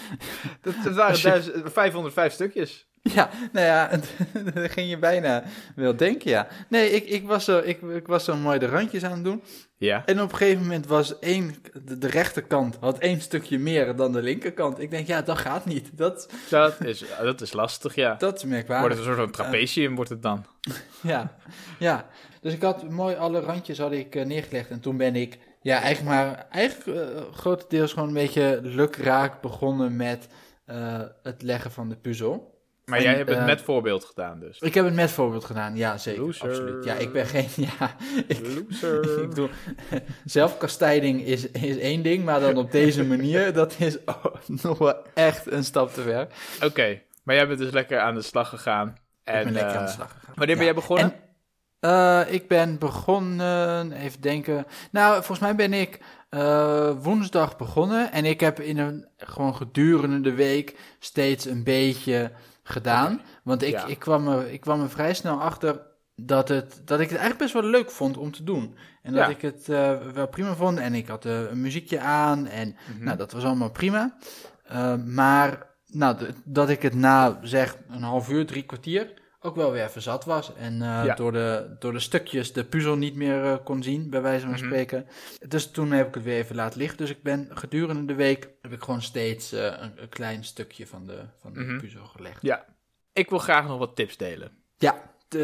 Dat, waren je- duizend- 505 stukjes. ja, nou ja, dat ging je bijna wel denken, ja. Nee, ik, ik, was zo, ik, ik was zo mooi de randjes aan het doen. Ja. En op een gegeven moment was één, de, de rechterkant had één stukje meer dan de linkerkant. Ik denk, ja, dat gaat niet. Dat, Dat is, dat is lastig, ja. dat is Wordt merkwaardig. het een soort van trapezium, wordt het dan. Ja, ja. Dus ik had mooi alle randjes had ik eh, neergelegd. En toen ben ik, ja, eigenlijk maar, eigenlijk eh, grotendeels gewoon een beetje lukraak begonnen met eh, het leggen van de puzzel. Maar En, jij hebt het eh, met voorbeeld gedaan dus. Ik heb het met voorbeeld gedaan, ja, zeker. Loser. Absoluut. Ja, ik ben geen, ja, ik, Loser. ik bedoel, zelfkastijding is, is één ding, maar dan op deze manier, dat is oh, nog wel echt een stap te ver. Oké, maar jij bent dus lekker aan de slag gegaan. En, ik ben lekker eh, aan de slag gegaan. Wanneer ben jij begonnen? En, eh, ik ben begonnen, even denken. Nou, volgens mij ben ik eh, woensdag begonnen. En ik heb in een gewoon gedurende de week steeds een beetje gedaan. Want ik, Ja. ik, kwam er, ik kwam er vrij snel achter dat, het, dat ik het eigenlijk best wel leuk vond om te doen. En dat Ja. ik het eh, wel prima vond. En ik had eh, een muziekje aan. En Mhm. nou, dat was allemaal prima. Eh, maar nou, dat ik het na zeg een half uur, drie kwartier ook wel weer even zat was. En eh, Ja. door, de, door de stukjes de puzzel niet meer eh, kon zien, bij wijze van Mhm. spreken. Dus toen heb ik het weer even laten liggen. Dus ik ben gedurende de week heb ik gewoon steeds eh, een, een klein stukje van de, van de Mhm. puzzel gelegd. Ja, ik wil graag nog wat tips delen. Ja,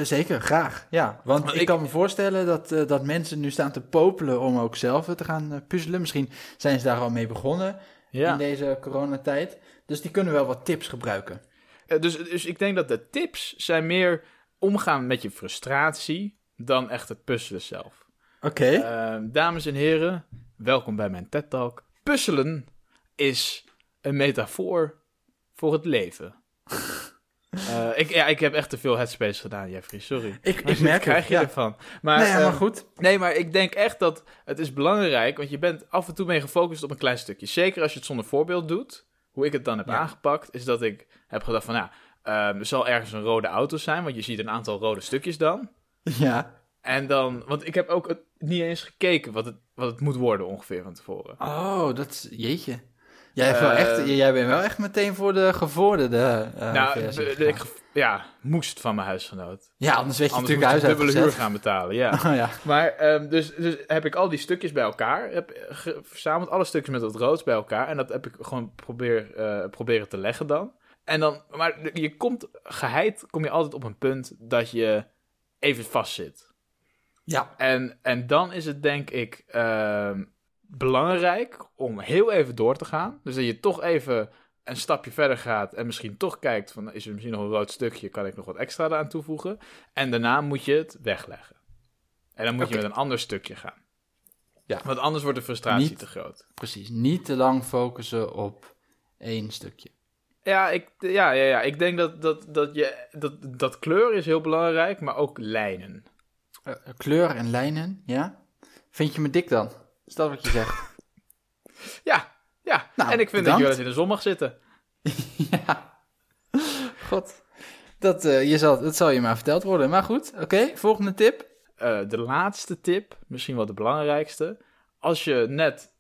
zeker, graag. Ja, want ik, ik- kan me voorstellen dat, dat mensen nu staan te popelen om ook zelf te gaan puzzelen. Misschien zijn ze daar al mee begonnen in deze coronatijd. Dus die kunnen wel wat tips gebruiken. Eh, dus, dus ik denk dat de tips zijn meer omgaan met je frustratie dan echt het puzzelen zelf. Oké. Eh, dames en heren, welkom bij mijn TED Talk. Puzzelen is een metafoor voor het leven. Eh, ik, ja, ik heb echt te veel headspace gedaan, Jeffrey, sorry. ik, merk krijg het, je ja. ervan. Maar, nee, ja, maar goed. Nee, maar ik denk echt dat het is belangrijk, want je bent af en toe mee gefocust op een klein stukje. Zeker als je het zonder voorbeeld doet. Hoe ik het dan heb Ja. aangepakt, is dat ik heb gedacht van, nou, ehm, er zal ergens een rode auto zijn, want je ziet een aantal rode stukjes dan. Ja. En dan, want ik heb ook het, niet eens gekeken wat het, wat het moet worden ongeveer van tevoren. Oh, dat is... Jeetje. Jij, hebt wel Eh, echt, jij bent wel echt meteen voor de gevorderde eh nou, ik, ja, moest van mijn huisgenoot. Ja, anders werd je Anders natuurlijk huis dubbele huur gaan betalen, ja. Oh, ja. Maar ehm, dus, dus heb ik al die stukjes bij elkaar, heb ge- verzameld alle stukjes met dat roods bij elkaar. En dat heb ik gewoon probeer, eh, proberen te leggen dan. En dan, maar je komt, geheid kom je altijd op een punt dat je even vastzit. ja, En, en dan is het denk ik ehm, belangrijk om heel even door te gaan. Dus dat je toch even een stapje verder gaat en misschien toch kijkt van is er misschien nog een rood stukje, kan ik nog wat extra eraan toevoegen? En daarna moet je het wegleggen. En dan moet je met een ander stukje gaan. Ja. Want anders wordt de frustratie Niet- te groot. precies. Niet te lang focussen op één stukje. Ja, ik, ja, ja, ja. ik denk dat, dat, dat, je, dat, dat kleur is heel belangrijk, maar ook lijnen. Eh, kleur en lijnen, ja. Vind je me dik dan? Is dat wat je zegt? Ja, ja. Nou, en ik vind dat je wel eens in de zon mag zitten. ja. God. Dat, eh, je zal, dat zal je maar verteld worden. Maar goed, oké. volgende tip. Eh, de laatste tip, misschien wel de belangrijkste. Als je net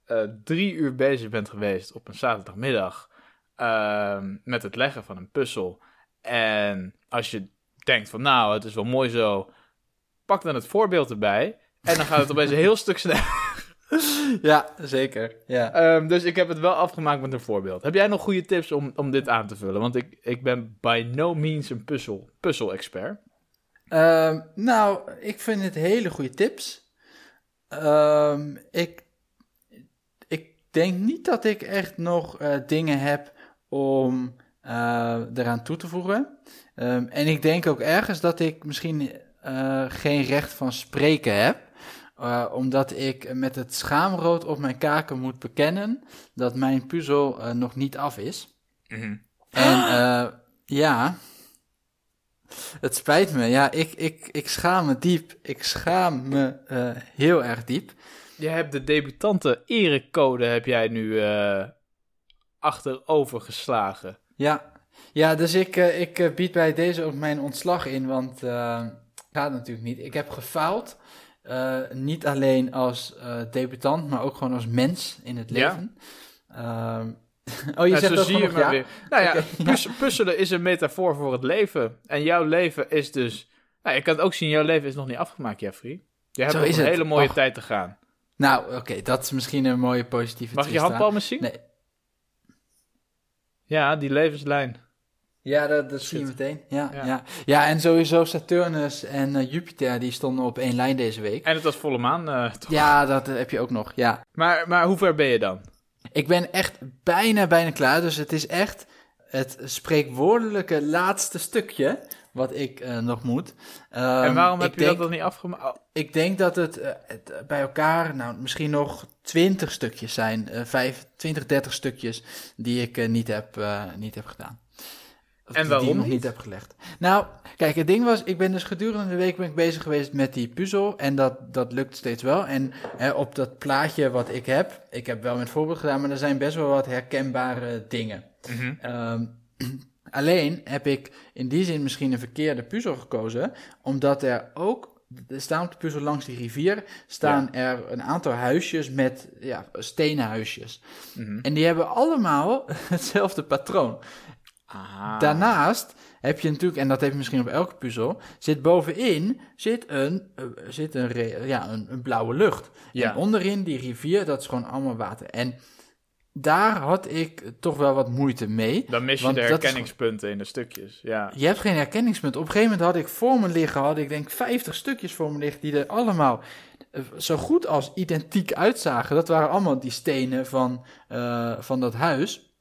drie uur bezig bent geweest op een zaterdagmiddag ehm, met het leggen van een puzzel. En als je denkt van nou, het is wel mooi zo, pak dan het voorbeeld erbij. En dan gaat het opeens een heel stuk sneller. Ja, zeker. Ja. Ehm, dus ik heb het wel afgemaakt met een voorbeeld. Heb jij nog goede tips om, om dit aan te vullen? Want ik, ik ben by no means een puzzel, puzzel-expert. Ehm, nou, ik vind het hele goede tips. Ik, ik denk niet dat ik echt nog eh, dingen heb om eh, eraan toe te voegen. Ehm, en ik denk ook ergens dat ik misschien eh, geen recht van spreken heb. Eh, omdat ik met het schaamrood op mijn kaken moet bekennen dat mijn puzzel nog niet af is. En eh, ja, het spijt me. Ja, ik, ik, ik schaam me diep. Ik schaam me heel erg diep. Je hebt de debutante erecode heb jij nu achterover geslagen. Ja, ja dus ik, eh, ik eh, bied bij deze ook mijn ontslag in, want eh gaat natuurlijk niet. Ik heb gefaald. niet alleen als eh, debutant, maar ook gewoon als mens in het Ja? leven. Ehm, oh, je Ja, zegt zo zie je maar ja? weer. Nou ja, puzzelen is een metafoor voor het leven. En jouw leven is dus... Nou, je kan het ook zien, jouw leven is nog niet afgemaakt, Jeffrey. Je hebt Zo nog een het. hele mooie Och. tijd te gaan. Nou, oké, dat is misschien een mooie positieve Mag je handpalmen zien? Nee. Ja, die levenslijn. Ja, dat, dat zie je meteen. Ja, Ja. ja. Ja. en sowieso Saturnus en eh, Jupiter, die stonden op één lijn deze week. En het was volle maan, eh, toch? Ja, dat eh, heb je ook nog, ja. Maar, maar hoe ver ben je dan? Ik ben echt bijna, bijna klaar. Dus het is echt het spreekwoordelijke laatste stukje wat ik eh, nog moet. Ehm, en waarom ik heb je denk, dat nog niet afgemaakt? Oh, Ik denk dat het, eh, het eh, bij elkaar, nou, misschien nog 20 stukjes zijn. eh 5, 20, 30 stukjes die ik niet, heb, niet heb gedaan. Of En waarom die ik nog niet? heb gelegd. Nou, kijk, het ding was, ik ben dus gedurende de week ben ik bezig geweest met die puzzel. En dat, dat lukt steeds wel. En eh, op dat plaatje wat ik heb, ik heb wel met voorbeeld gedaan, maar er zijn best wel wat herkenbare dingen. Ehm, alleen heb ik in die zin misschien een verkeerde puzzel gekozen, omdat er ook, er staan op de puzzel langs die rivier, staan er een aantal huisjes met ja, stenen huisjes. Mhm. En die hebben allemaal hetzelfde patroon. Ah. Daarnaast heb je natuurlijk, en dat heb je misschien op elke puzzel, zit bovenin zit een, eh, zit een, ja, een, een blauwe lucht. Ja. En onderin die rivier, dat is gewoon allemaal water. En daar had ik toch wel wat moeite mee. Dan mis je de is herkenningspunten in de stukjes. Ja. Je hebt geen herkenningspunt. Op een gegeven moment had ik voor me liggen, had ik denk 50 stukjes voor me liggen, die er allemaal eh, zo goed als identiek uitzagen. Dat waren allemaal die stenen van, eh, van dat huis.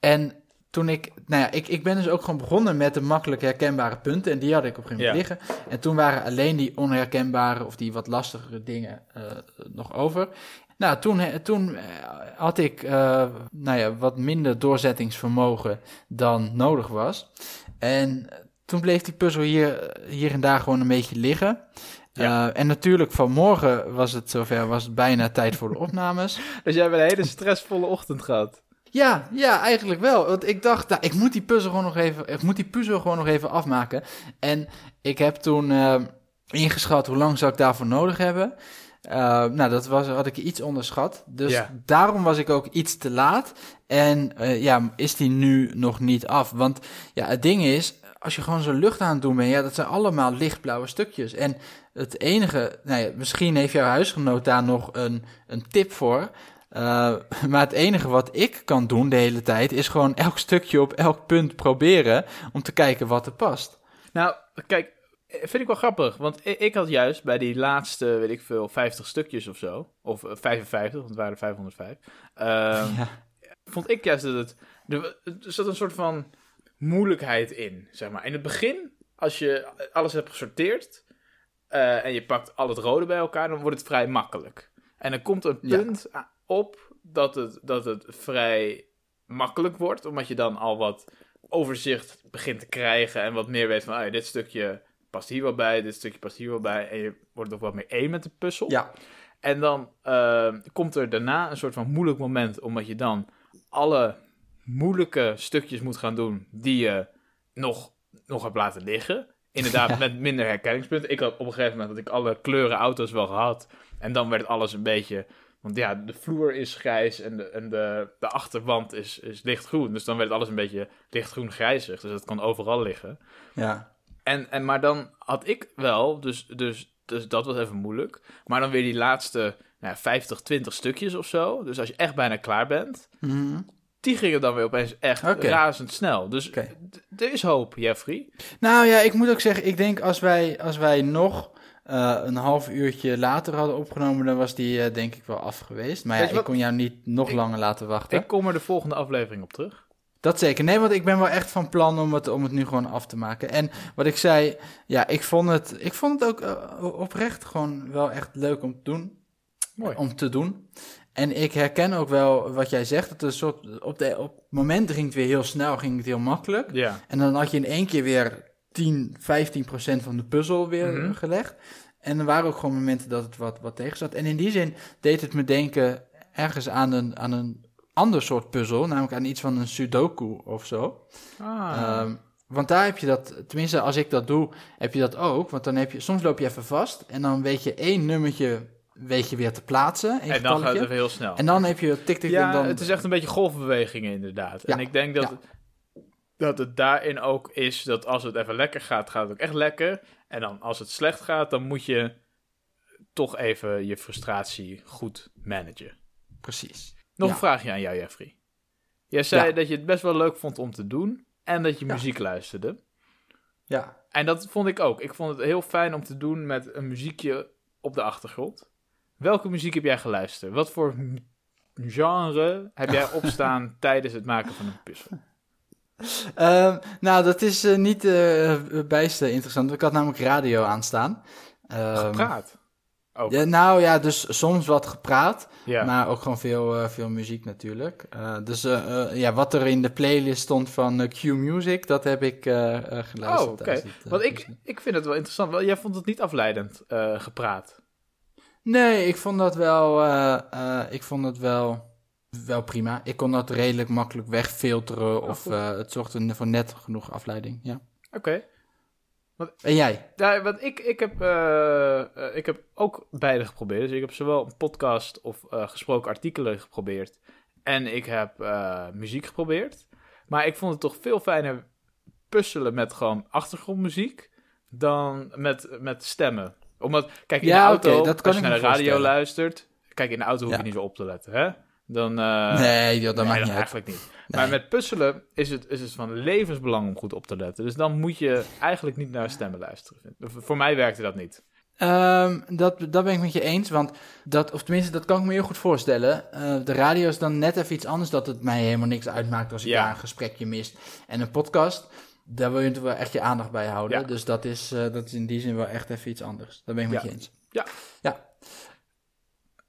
En toen ik, nou ja, ik, ik ben dus ook gewoon begonnen met de makkelijk herkenbare punten. En die had ik op een gegeven moment liggen. En toen waren alleen die onherkenbare of die wat lastigere dingen eh, nog over. Nou, toen, eh, toen eh, had ik eh, nou ja, wat minder doorzettingsvermogen dan nodig was. En toen bleef die puzzel hier, hier en daar gewoon een beetje liggen. Ja. En natuurlijk vanmorgen was het zover, was het bijna tijd voor de opnames. Dus jij hebt een hele stressvolle ochtend gehad. Ja, ja, eigenlijk wel. Want ik dacht, nou, ik moet die puzzel gewoon nog even, ik moet die puzzel gewoon nog even afmaken. En ik heb toen ingeschat hoe lang zou ik daarvoor nodig hebben. Eh, nou, dat was, had ik iets onderschat. Dus daarom was ik ook iets te laat. En eh, ja, is die nu nog niet af? Want ja, het ding is, als je gewoon zo lucht aan het doen bent, ja, dat zijn allemaal lichtblauwe stukjes. En het enige, nou ja, misschien heeft jouw huisgenoot daar nog een, een tip voor. Uh, maar het enige wat ik kan doen de hele tijd is gewoon elk stukje op elk punt proberen om te kijken wat er past. Nou, kijk, vind ik wel grappig, want ik, had juist bij die laatste, weet ik veel, 50 stukjes of zo, of 55, want het waren 505, uh, ja. vond ik juist dat het, er, er zat een soort van moeilijkheid in, zeg maar. In het begin, als je alles hebt gesorteerd uh, en je pakt al het rode bij elkaar, dan wordt het vrij makkelijk. En er komt een punt ja. op dat het, dat het vrij makkelijk wordt, omdat je dan al wat overzicht begint te krijgen en wat meer weet van, ah, dit stukje past hier wel bij, dit stukje past hier wel bij, en je wordt er wat meer één met de puzzel. Ja. En dan uh, komt er daarna een soort van moeilijk moment, omdat je dan alle moeilijke stukjes moet gaan doen die je nog, nog hebt laten liggen. Inderdaad, ja. met minder herkenningspunten. Ik had op een gegeven moment dat ik alle kleuren auto's wel gehad. En dan werd alles een beetje. Want ja, de vloer is grijs en de, en de, de achterwand is, is lichtgroen. Dus dan werd alles een beetje lichtgroen-grijzig. Dus dat kan overal liggen. Ja. En, en, maar dan had ik wel, dus, dus, dus dat was even moeilijk. Maar dan weer die laatste nou, 50, 20 stukjes of zo. Dus als je echt bijna klaar bent, mm -hmm die gingen dan weer opeens echt okay. razendsnel. Dus okay. er is hoop, Jeffrey. Nou ja, ik moet ook zeggen, ik denk als wij, als wij nog uh, een half uurtje later hadden opgenomen, dan was die uh, denk ik wel af geweest. Maar ja, ik kon jou niet nog ik, langer laten wachten. Ik kom er de volgende aflevering op terug. Dat zeker. Nee, want ik ben wel echt van plan om het, om het nu gewoon af te maken. En wat ik zei, ja, ik vond het, ik vond het ook uh, oprecht gewoon wel echt leuk om te doen. Mooi. Om te doen. En ik herken ook wel wat jij zegt. Dat een soort, op, de, op momenten ging het weer heel snel, ging het heel makkelijk. Ja. En dan had je in één keer weer 10, 15 procent van de puzzel weer mm -hmm. gelegd. En er waren ook gewoon momenten dat het wat, wat tegen zat. En in die zin deed het me denken ergens aan een, aan een ander soort puzzel. Namelijk aan iets van een sudoku of zo. Ah. Um, want daar heb je dat, tenminste als ik dat doe, heb je dat ook. Want dan heb je, soms loop je even vast en dan weet je één nummertje weet je weer te plaatsen. En dan gaat het heel snel. En dan heb je tik tik ja, dan... het is echt een beetje golfbewegingen inderdaad. Ja, en ik denk dat, ja. dat het daarin ook is dat als het even lekker gaat, gaat het ook echt lekker. En dan als het slecht gaat, dan moet je toch even je frustratie goed managen. Precies. Nog Ja. een vraagje aan jou, Jeffrey. Jij zei Ja. dat je het best wel leuk vond om te doen en dat je Ja. muziek luisterde. Ja. En dat vond ik ook. Ik vond het heel fijn om te doen met een muziekje op de achtergrond. Welke muziek heb jij geluisterd? Wat voor genre heb jij opstaan tijdens het maken van een puzzel? Ehm, nou, dat is eh, niet bijst eh, interessant. Ik had namelijk radio aanstaan. Ehm, Gepraat. Ook. Ja, nou ja, dus soms wat gepraat, Ja. maar ook gewoon veel, eh, veel muziek natuurlijk. Eh, dus eh, ja, wat er in de playlist stond van Q Music, dat heb ik geluisterd. Oh, oké. Want ik, puzzel. ik vind het wel interessant. Wel, jij vond het niet afleidend gepraat. Nee, ik vond dat wel, ik vond het wel, wel prima. Ik kon dat redelijk makkelijk wegfilteren of goed. eh, het zorgde voor net genoeg afleiding, ja. Oké. En jij? Ja, want ik, ik, heb, eh, eh, ik heb ook beide geprobeerd. Dus ik heb zowel een podcast of eh, gesproken artikelen geprobeerd. En ik heb muziek geprobeerd. Maar ik vond het toch veel fijner puzzelen met gewoon achtergrondmuziek dan met, met stemmen. Omdat, kijk, in Ja, de auto, oké, dat kan als je naar de radio luistert... Kijk, in de auto hoef je Ja. niet zo op te letten, hè? Dan, eh, nee, joh, dat nee, maakt niet uit. eigenlijk niet. Nee. Maar met puzzelen is het, is het van levensbelang om goed op te letten. Dus dan moet je eigenlijk niet naar stemmen luisteren. Voor mij werkte dat niet. Ehm, dat, dat ben ik met je eens, want dat, of tenminste, dat kan ik me heel goed voorstellen. Eh, de radio is dan net even iets anders, dat het mij helemaal niks uitmaakt als ik Ja. daar een gesprekje mist. En een podcast, daar wil je natuurlijk wel echt je aandacht bij houden. Ja. Dus dat is, eh, dat is in die zin wel echt even iets anders. Dat ben ik met Ja. je eens. Ja. Ja.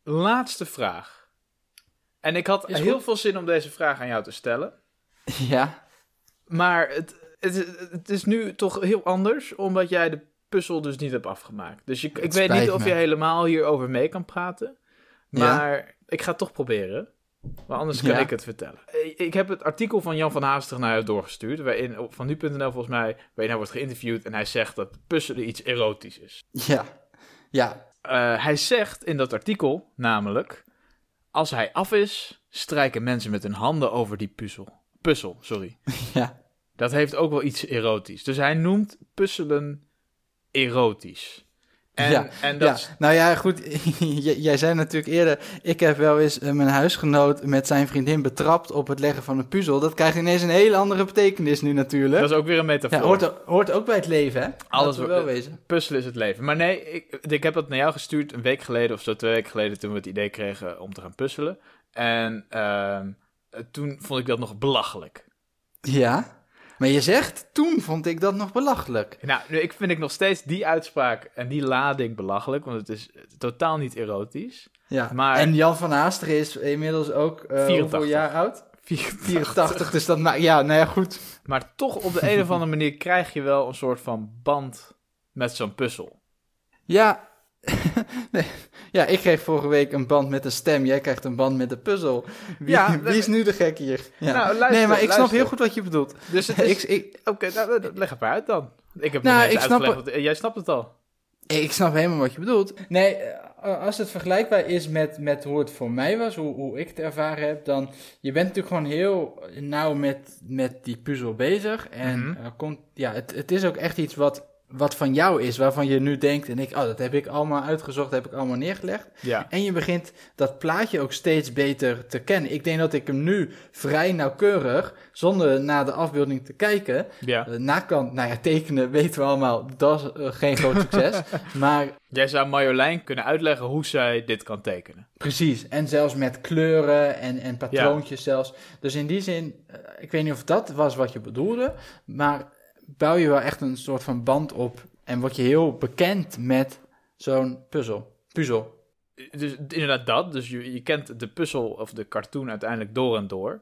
Laatste vraag. En ik had heel veel zin om deze vraag aan jou te stellen. ja. Maar het, het, het is nu toch heel anders, omdat jij de puzzel dus niet hebt afgemaakt. Dus je, ik weet niet of je helemaal hierover mee kan praten. Ja. Maar ik ga het toch proberen. Maar anders kan Ja. ik het vertellen. Ik- Ik heb het artikel van Jan van Haastig naar jou doorgestuurd. Waarin, van nu.nl volgens mij, waarin hij wordt geïnterviewd. En hij zegt dat puzzelen iets erotisch is. Ja. Ja. Eh, hij zegt in dat artikel namelijk... Als hij af is, strijken mensen met hun handen over die puzzel. Puzzel, sorry. Ja. Dat heeft ook wel iets erotisch. Dus hij noemt puzzelen erotisch. En, ja, en dat ja. Nou ja, goed. Jij zei natuurlijk eerder. Ik heb wel eens eh, mijn huisgenoot met zijn vriendin betrapt op het leggen van een puzzel. Dat krijgt ineens een hele andere betekenis nu natuurlijk. dat is ook weer een metafoor. ja, hoort, hoort ook bij het leven, hè? Alles we wel wezen. Puzzelen is het leven. Maar nee, ik, ik heb dat naar jou gestuurd een week geleden of zo, twee weken geleden, toen we het idee kregen om te gaan puzzelen. En ehm, toen vond ik dat nog belachelijk. Ja. Maar je zegt, toen vond ik dat nog belachelijk. Nou, nu, ik vind ik nog steeds die uitspraak en die lading belachelijk, want het is totaal niet erotisch. Ja. Maar- En Jan van Haasteren is inmiddels ook 84. hoeveel jaar oud? 84. 84, dus dat maakt... Ja, nou ja, goed. Maar toch op de een of andere manier krijg je wel een soort van band met zo'n puzzel. Ja. nee. Ja, ik kreeg vorige week een band met een stem. Jij krijgt een band met een puzzel. Wie, Ja, wie is nu de gek hier? Ja. Nou, luister, nee, maar ik snap heel goed wat je bedoelt. Dus het is... ik, ik, Oké, nou, leg het maar uit dan. Ik heb Nou, ik snap jij snapt het al. ik snap helemaal wat je bedoelt. Nee, eh, als het vergelijkbaar is met, met hoe het voor mij was, hoe, hoe ik het ervaren heb, dan... Je bent natuurlijk gewoon heel nauw met, met die puzzel bezig. En Mhm. komt, ja, het, het is ook echt iets wat, wat van jou is, waarvan je nu denkt... En ik, oh, dat heb ik allemaal uitgezocht, heb ik allemaal neergelegd. Ja. En je begint dat plaatje ook steeds beter te kennen. Ik denk dat ik hem nu vrij nauwkeurig, zonder naar de afbeelding te kijken, ja. uh, nakant, nou ja, tekenen weten we allemaal, dat is eh, geen groot succes. maar Jij zou Marjolein kunnen uitleggen hoe zij dit kan tekenen. precies, en zelfs met kleuren en, en patroontjes zelfs. Dus in die zin, eh, ik weet niet of dat was wat je bedoelde, maar bouw je wel echt een soort van band op en word je heel bekend met zo'n puzzel. Puzzel. Dus inderdaad dat. Dus je, je kent de puzzel of de cartoon uiteindelijk door en door.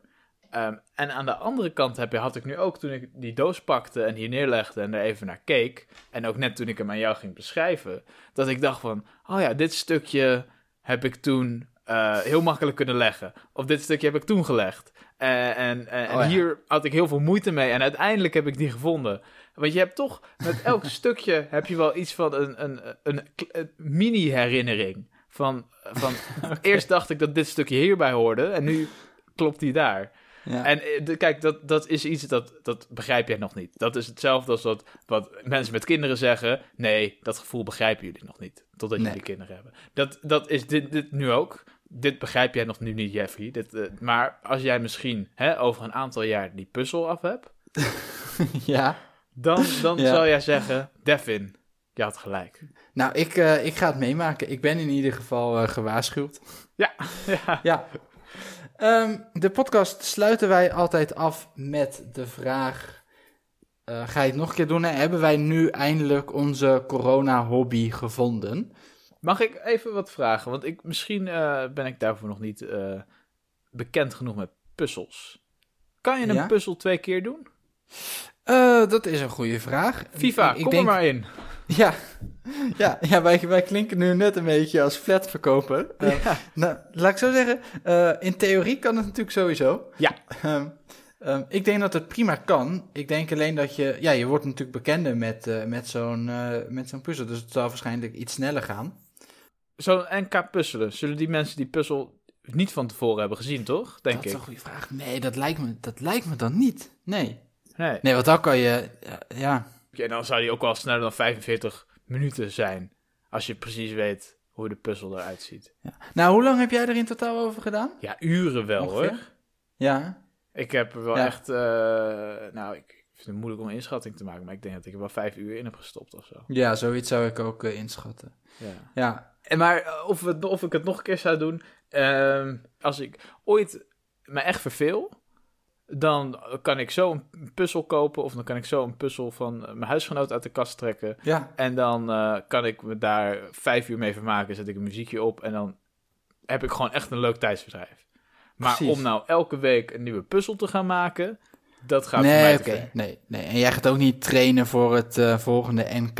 Ehm, en aan de andere kant heb je, had ik nu ook toen ik die doos pakte en hier neerlegde en er even naar keek. En ook net toen ik hem aan jou ging beschrijven. Dat ik dacht van, oh ja, dit stukje heb ik toen eh, heel makkelijk kunnen leggen. Of dit stukje heb ik toen gelegd. Eh, en en, en Oh ja. hier had ik heel veel moeite mee. En uiteindelijk heb ik die gevonden. Want je hebt toch, met elk stukje heb je wel iets van een, een, een, een mini-herinnering. Van, van eerst dacht ik dat dit stukje hierbij hoorde en nu klopt die daar. Ja. En eh, de- kijk, dat, dat is iets dat, dat begrijp jij nog niet. Dat is hetzelfde als wat, wat mensen met kinderen zeggen. Nee, dat gevoel begrijpen jullie nog niet. Totdat Nee. jullie kinderen hebben. Dat, dat is dit, dit nu ook. Dit begrijp jij nog nu niet, Jeffrey. Dit, eh, maar als jij misschien hè, over een aantal jaar die puzzel af hebt, ja. dan, dan Ja. zal jij zeggen: Devin, je had gelijk. Nou, ik, eh, ik ga het meemaken. Ik ben in ieder geval eh, gewaarschuwd. Ja, ja. Ja. Ehm, de podcast sluiten wij altijd af met de vraag... ga je het nog een keer doen? hè? Hebben wij nu eindelijk onze corona-hobby gevonden? Mag ik even wat vragen? Want ik, misschien eh, ben ik daarvoor nog niet eh, bekend genoeg met puzzels. Kan je een Ja? puzzel twee keer doen? Eh, dat is een goede vraag. FIFA, Ik- ik kom denk- er maar in. Ja, ja, ja wij, wij klinken nu net een beetje als flatverkoper. Ja. Nou, laat ik zo zeggen, in theorie kan het natuurlijk sowieso. Ja. Ehm, ehm, ik denk dat het prima kan. Ik denk alleen dat je, ja, je wordt natuurlijk bekender met, met zo'n met zo'n puzzel. Dus het zal waarschijnlijk iets sneller gaan. Zo'n NK puzzelen. Zullen die mensen die puzzel niet van tevoren hebben gezien, toch? Denk dat is ik. een goede vraag. Nee, dat lijkt me, dat lijkt me dan niet. Nee. Nee. Nee, want dan kan je, ja, ja. En dan zou die ook wel sneller dan 45 minuten zijn. Als je precies weet hoe de puzzel eruit ziet. ja. Nou, hoe lang heb jij er in totaal over gedaan? Ja, uren wel Ongeveer? hoor. Ja. Ik heb er wel Ja. echt. eh, nou, ik vind het moeilijk om een inschatting te maken. Maar ik denk dat ik er wel vijf uur in heb gestopt of zo. Ja, zoiets zou ik ook eh, inschatten. Ja. Ja, En maar eh, of, het, of ik het nog een keer zou doen. ehm, als ik ooit me echt verveel. Dan kan ik zo een puzzel kopen. Of dan kan ik zo een puzzel van eh, mijn huisgenoot uit de kast trekken. ja. En dan eh, kan ik me daar vijf uur mee vermaken. Zet ik een muziekje op. En dan heb ik gewoon echt een leuk tijdsverdrijf. Maar Precies. om nou elke week een nieuwe puzzel te gaan maken. Dat gaat voor mij te ver. Nee, nee. En jij gaat ook niet trainen voor het volgende NK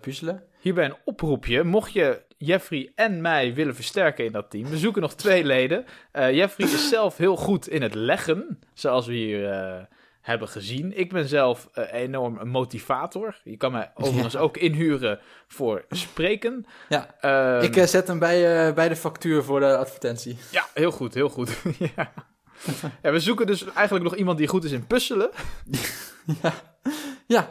puzzelen? Hierbij een oproepje. Mocht je Jeffrey en mij willen versterken in dat team. We zoeken nog twee leden. Eh, Jeffrey is zelf heel goed in het leggen. Zoals we hier eh, hebben gezien. Ik ben zelf eh, enorm een motivator. Je kan mij overigens Ja. ook inhuren voor spreken. Ja. Ehm, ik zet hem bij, bij de factuur voor de advertentie. Ja, heel goed, heel goed. ja. ja, we zoeken dus eigenlijk nog iemand die goed is in puzzelen. Ja. ja.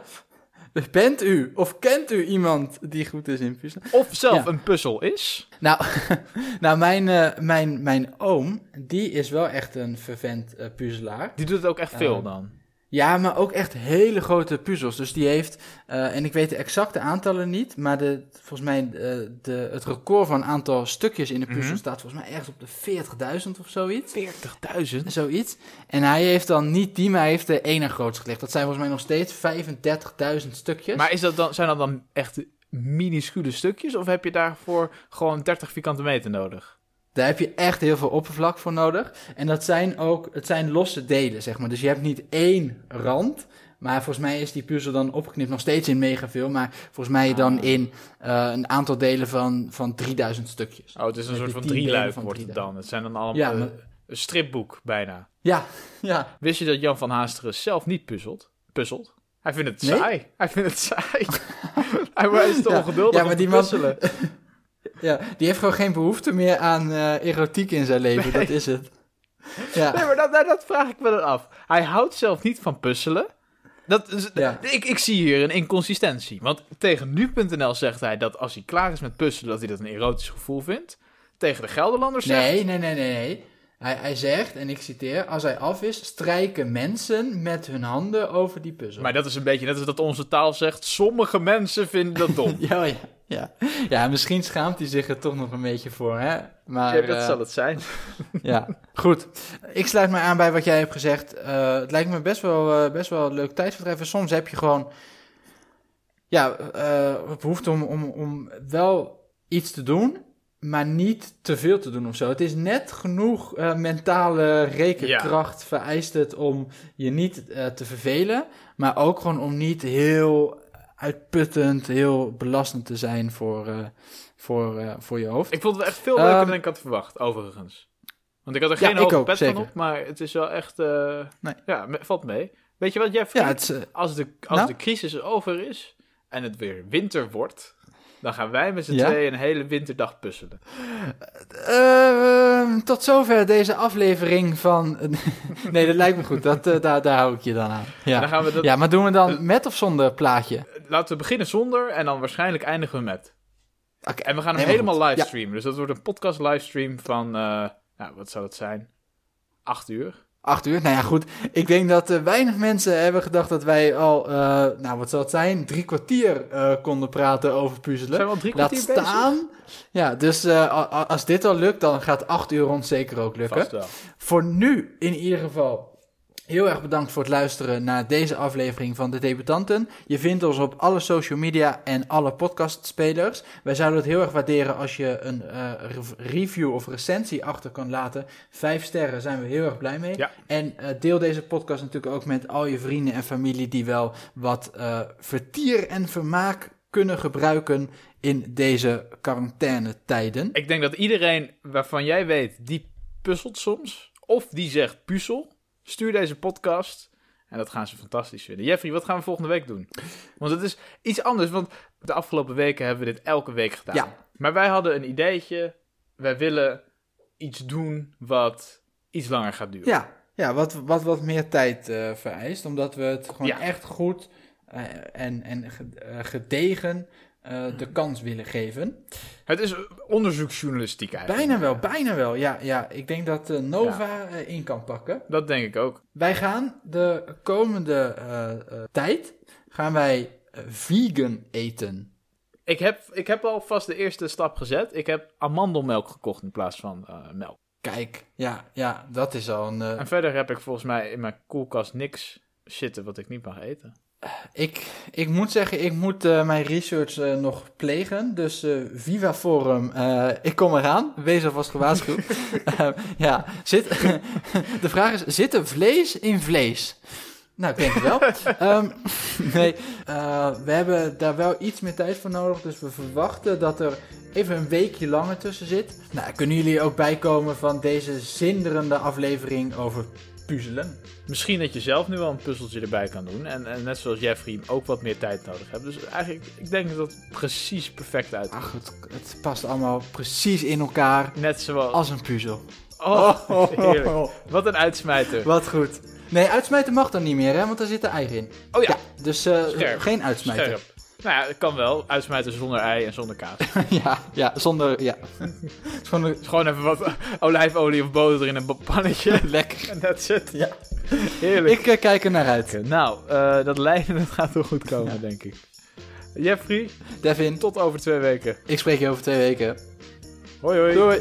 Bent u of kent u iemand die goed is in puzzelen? Of zelf Ja. een puzzel is. Nou, nou mijn, eh, mijn, mijn oom, die is wel echt een vervent eh, puzzelaar. Die doet het ook echt veel Ehm, dan. Ja, maar ook echt hele grote puzzels. Dus die heeft, eh, en ik weet de exacte aantallen niet, maar de, volgens mij eh, de, het record van aantal stukjes in de puzzel Mhm. staat volgens mij ergens op de 40.000 of zoiets. 40.000? Zoiets. En hij heeft dan niet die, maar hij heeft de ene grootste gelegd. Dat zijn volgens mij nog steeds 35.000 stukjes. Maar is dat dan, zijn dat dan echt minuscule stukjes? Of heb je daarvoor gewoon 30 vierkante meter nodig? Daar heb je echt heel veel oppervlak voor nodig. En dat zijn ook, het zijn losse delen, zeg maar. Dus je hebt niet één rand. Maar volgens mij is die puzzel dan opgeknipt nog steeds in megaveel. Maar volgens mij dan Ah. in eh, een aantal delen van, van 3000 stukjes. Oh, het is een soort van drieluik wordt het 3000. dan. Het zijn dan allemaal Ja, maar- een stripboek bijna. Ja, ja. Wist je dat Jan van Haasteren zelf niet puzzelt? Puzzelt? Hij vindt het Nee? saai. Hij vindt het saai. hij is te Ja. ongeduldig Ja, maar die man- puzzelen. ja. Die heeft gewoon geen behoefte meer aan eh, erotiek in zijn leven. Dat is het. Ja. Nee, maar dat, dat, dat vraag ik me dan af. Hij houdt zelf niet van puzzelen. Dat is, Ja. ik, ik zie hier een inconsistentie. Want tegen nu.nl zegt hij dat als hij klaar is met puzzelen, dat hij dat een erotisch gevoel vindt. Tegen de Gelderlanders zegt nee, nee, nee, nee. Hij, hij zegt, en ik citeer, als hij af is, strijken mensen met hun handen over die puzzel. Maar dat is een beetje net als dat onze taal zegt. Sommige mensen vinden dat dom. Ja, ja, ja. Ja, misschien schaamt hij zich er toch nog een beetje voor, hè? Maar, Ja, dat eh, zal het zijn. ja, goed. Ik sluit me aan bij wat jij hebt gezegd. Eh, het lijkt me best wel, eh, best wel een leuk tijdverdrijf. En soms heb je gewoon, ja, eh, behoefte om, om, om wel iets te doen, maar niet te veel te doen of zo. Het is net genoeg eh, mentale rekenkracht vereist het om je niet eh, te vervelen, maar ook gewoon om niet heel uitputtend, heel belastend te zijn voor, eh, voor, voor je hoofd. Ik vond het echt veel leuker Ehm, dan ik had verwacht, overigens. Want ik had er Ja, geen hoge ook, pet van op, maar het is wel echt... Nee. Ja, valt mee. Weet je wat? Ja, het is, eh, Als, de, als Nou? de crisis over is en het weer winter wordt... dan gaan wij met z'n Ja? tweeën een hele winterdag puzzelen. Ehm, tot zover deze aflevering van. nee, dat lijkt me goed. Dat, eh, daar, daar hou ik je dan aan. Ja. dan gaan we dat, ja, maar doen we dan met of zonder plaatje? Laten we beginnen zonder en dan waarschijnlijk eindigen we met. Oké, En we gaan hem helemaal helemaal goed. Ja. livestreamen. Dus dat wordt een podcast livestream van... eh, nou, wat zou het zijn? Acht uur? Acht uur. Nou ja, goed. Ik denk dat eh, weinig mensen hebben gedacht dat wij al, eh, nou wat zal het zijn, drie kwartier eh, konden praten over puzzelen. Zijn we al drie Laat kwartier bezig? staan. Ja, dus als dit al lukt, dan gaat acht uur ons zeker ook lukken. Voor nu in ieder geval heel erg bedankt voor het luisteren naar deze aflevering van De Debutanten. Je vindt ons op alle social media en alle podcastspelers. Wij zouden het heel erg waarderen als je een eh, rev- review of recensie achter kan laten. Vijf sterren zijn we heel erg blij mee. Ja. En eh, deel deze podcast natuurlijk ook met al je vrienden en familie die wel wat eh, vertier en vermaak kunnen gebruiken in deze quarantainetijden. Ik denk dat iedereen waarvan jij weet, die puzzelt soms. Of die zegt puzzel. Stuur deze podcast. En dat gaan ze fantastisch vinden. Jeffrey, wat gaan we volgende week doen? Want het is iets anders. Want de afgelopen weken hebben we dit elke week gedaan. Ja. Maar wij hadden een ideetje. Wij willen iets doen wat iets langer gaat duren. Ja, ja wat, wat, wat meer tijd eh, vereist, omdat we het gewoon Ja. echt goed eh, en, en eh, gedegen eh, de kans willen geven. Het is onderzoeksjournalistiek eigenlijk. Bijna wel, bijna wel. Ja, ja ik denk dat eh, Nova eh, in kan pakken. Dat denk ik ook. Wij gaan de komende tijd gaan wij vegan eten. Ik heb, ik heb al vast de eerste stap gezet. Ik heb amandelmelk gekocht in plaats van melk. Kijk, ja, ja, dat is al een. En verder heb ik volgens mij in mijn koelkast niks zitten wat ik niet mag eten. Ik, ik moet zeggen, ik moet eh, mijn research eh, nog plegen. Dus eh, Viva Forum, ik kom eraan. Wees alvast gewaarschuwd. Ja, zit, de vraag is, zit er vlees in vlees? Nou, ik denk het wel. Ehm, nee, we hebben daar wel iets meer tijd voor nodig. Dus we verwachten dat er even een weekje langer tussen zit. Nou, kunnen jullie ook bijkomen van deze zinderende aflevering over puzzelen? Misschien dat je zelf nu wel een puzzeltje erbij kan doen. En, en net zoals Jeffrey ook wat meer tijd nodig hebt. Dus eigenlijk, ik denk dat het precies perfect uit. Ach, het, het past allemaal precies in elkaar. Net zoals... Als een puzzel. Oh, heerlijk. Wat een uitsmijter. Wat goed. Nee, uitsmijten mag dan niet meer, hè, want daar zitten eieren in. Oh ja, Dus eh, geen uitsmijten. scherp. Nou ja, het kan wel. Uitsmijten zonder ei en zonder kaas. ja, ja, zonder... Ja. Is gewoon Dus even wat olijfolie of boter in een pannetje. lekker. En that's it. Ja. Heerlijk. Ik eh, kijk er naar uit. Nou, eh, dat lijden dat gaat wel goed komen, denk ik. Jeffrey, Devin, tot over twee weken. ik spreek je over twee weken. Hoi hoi. Doei.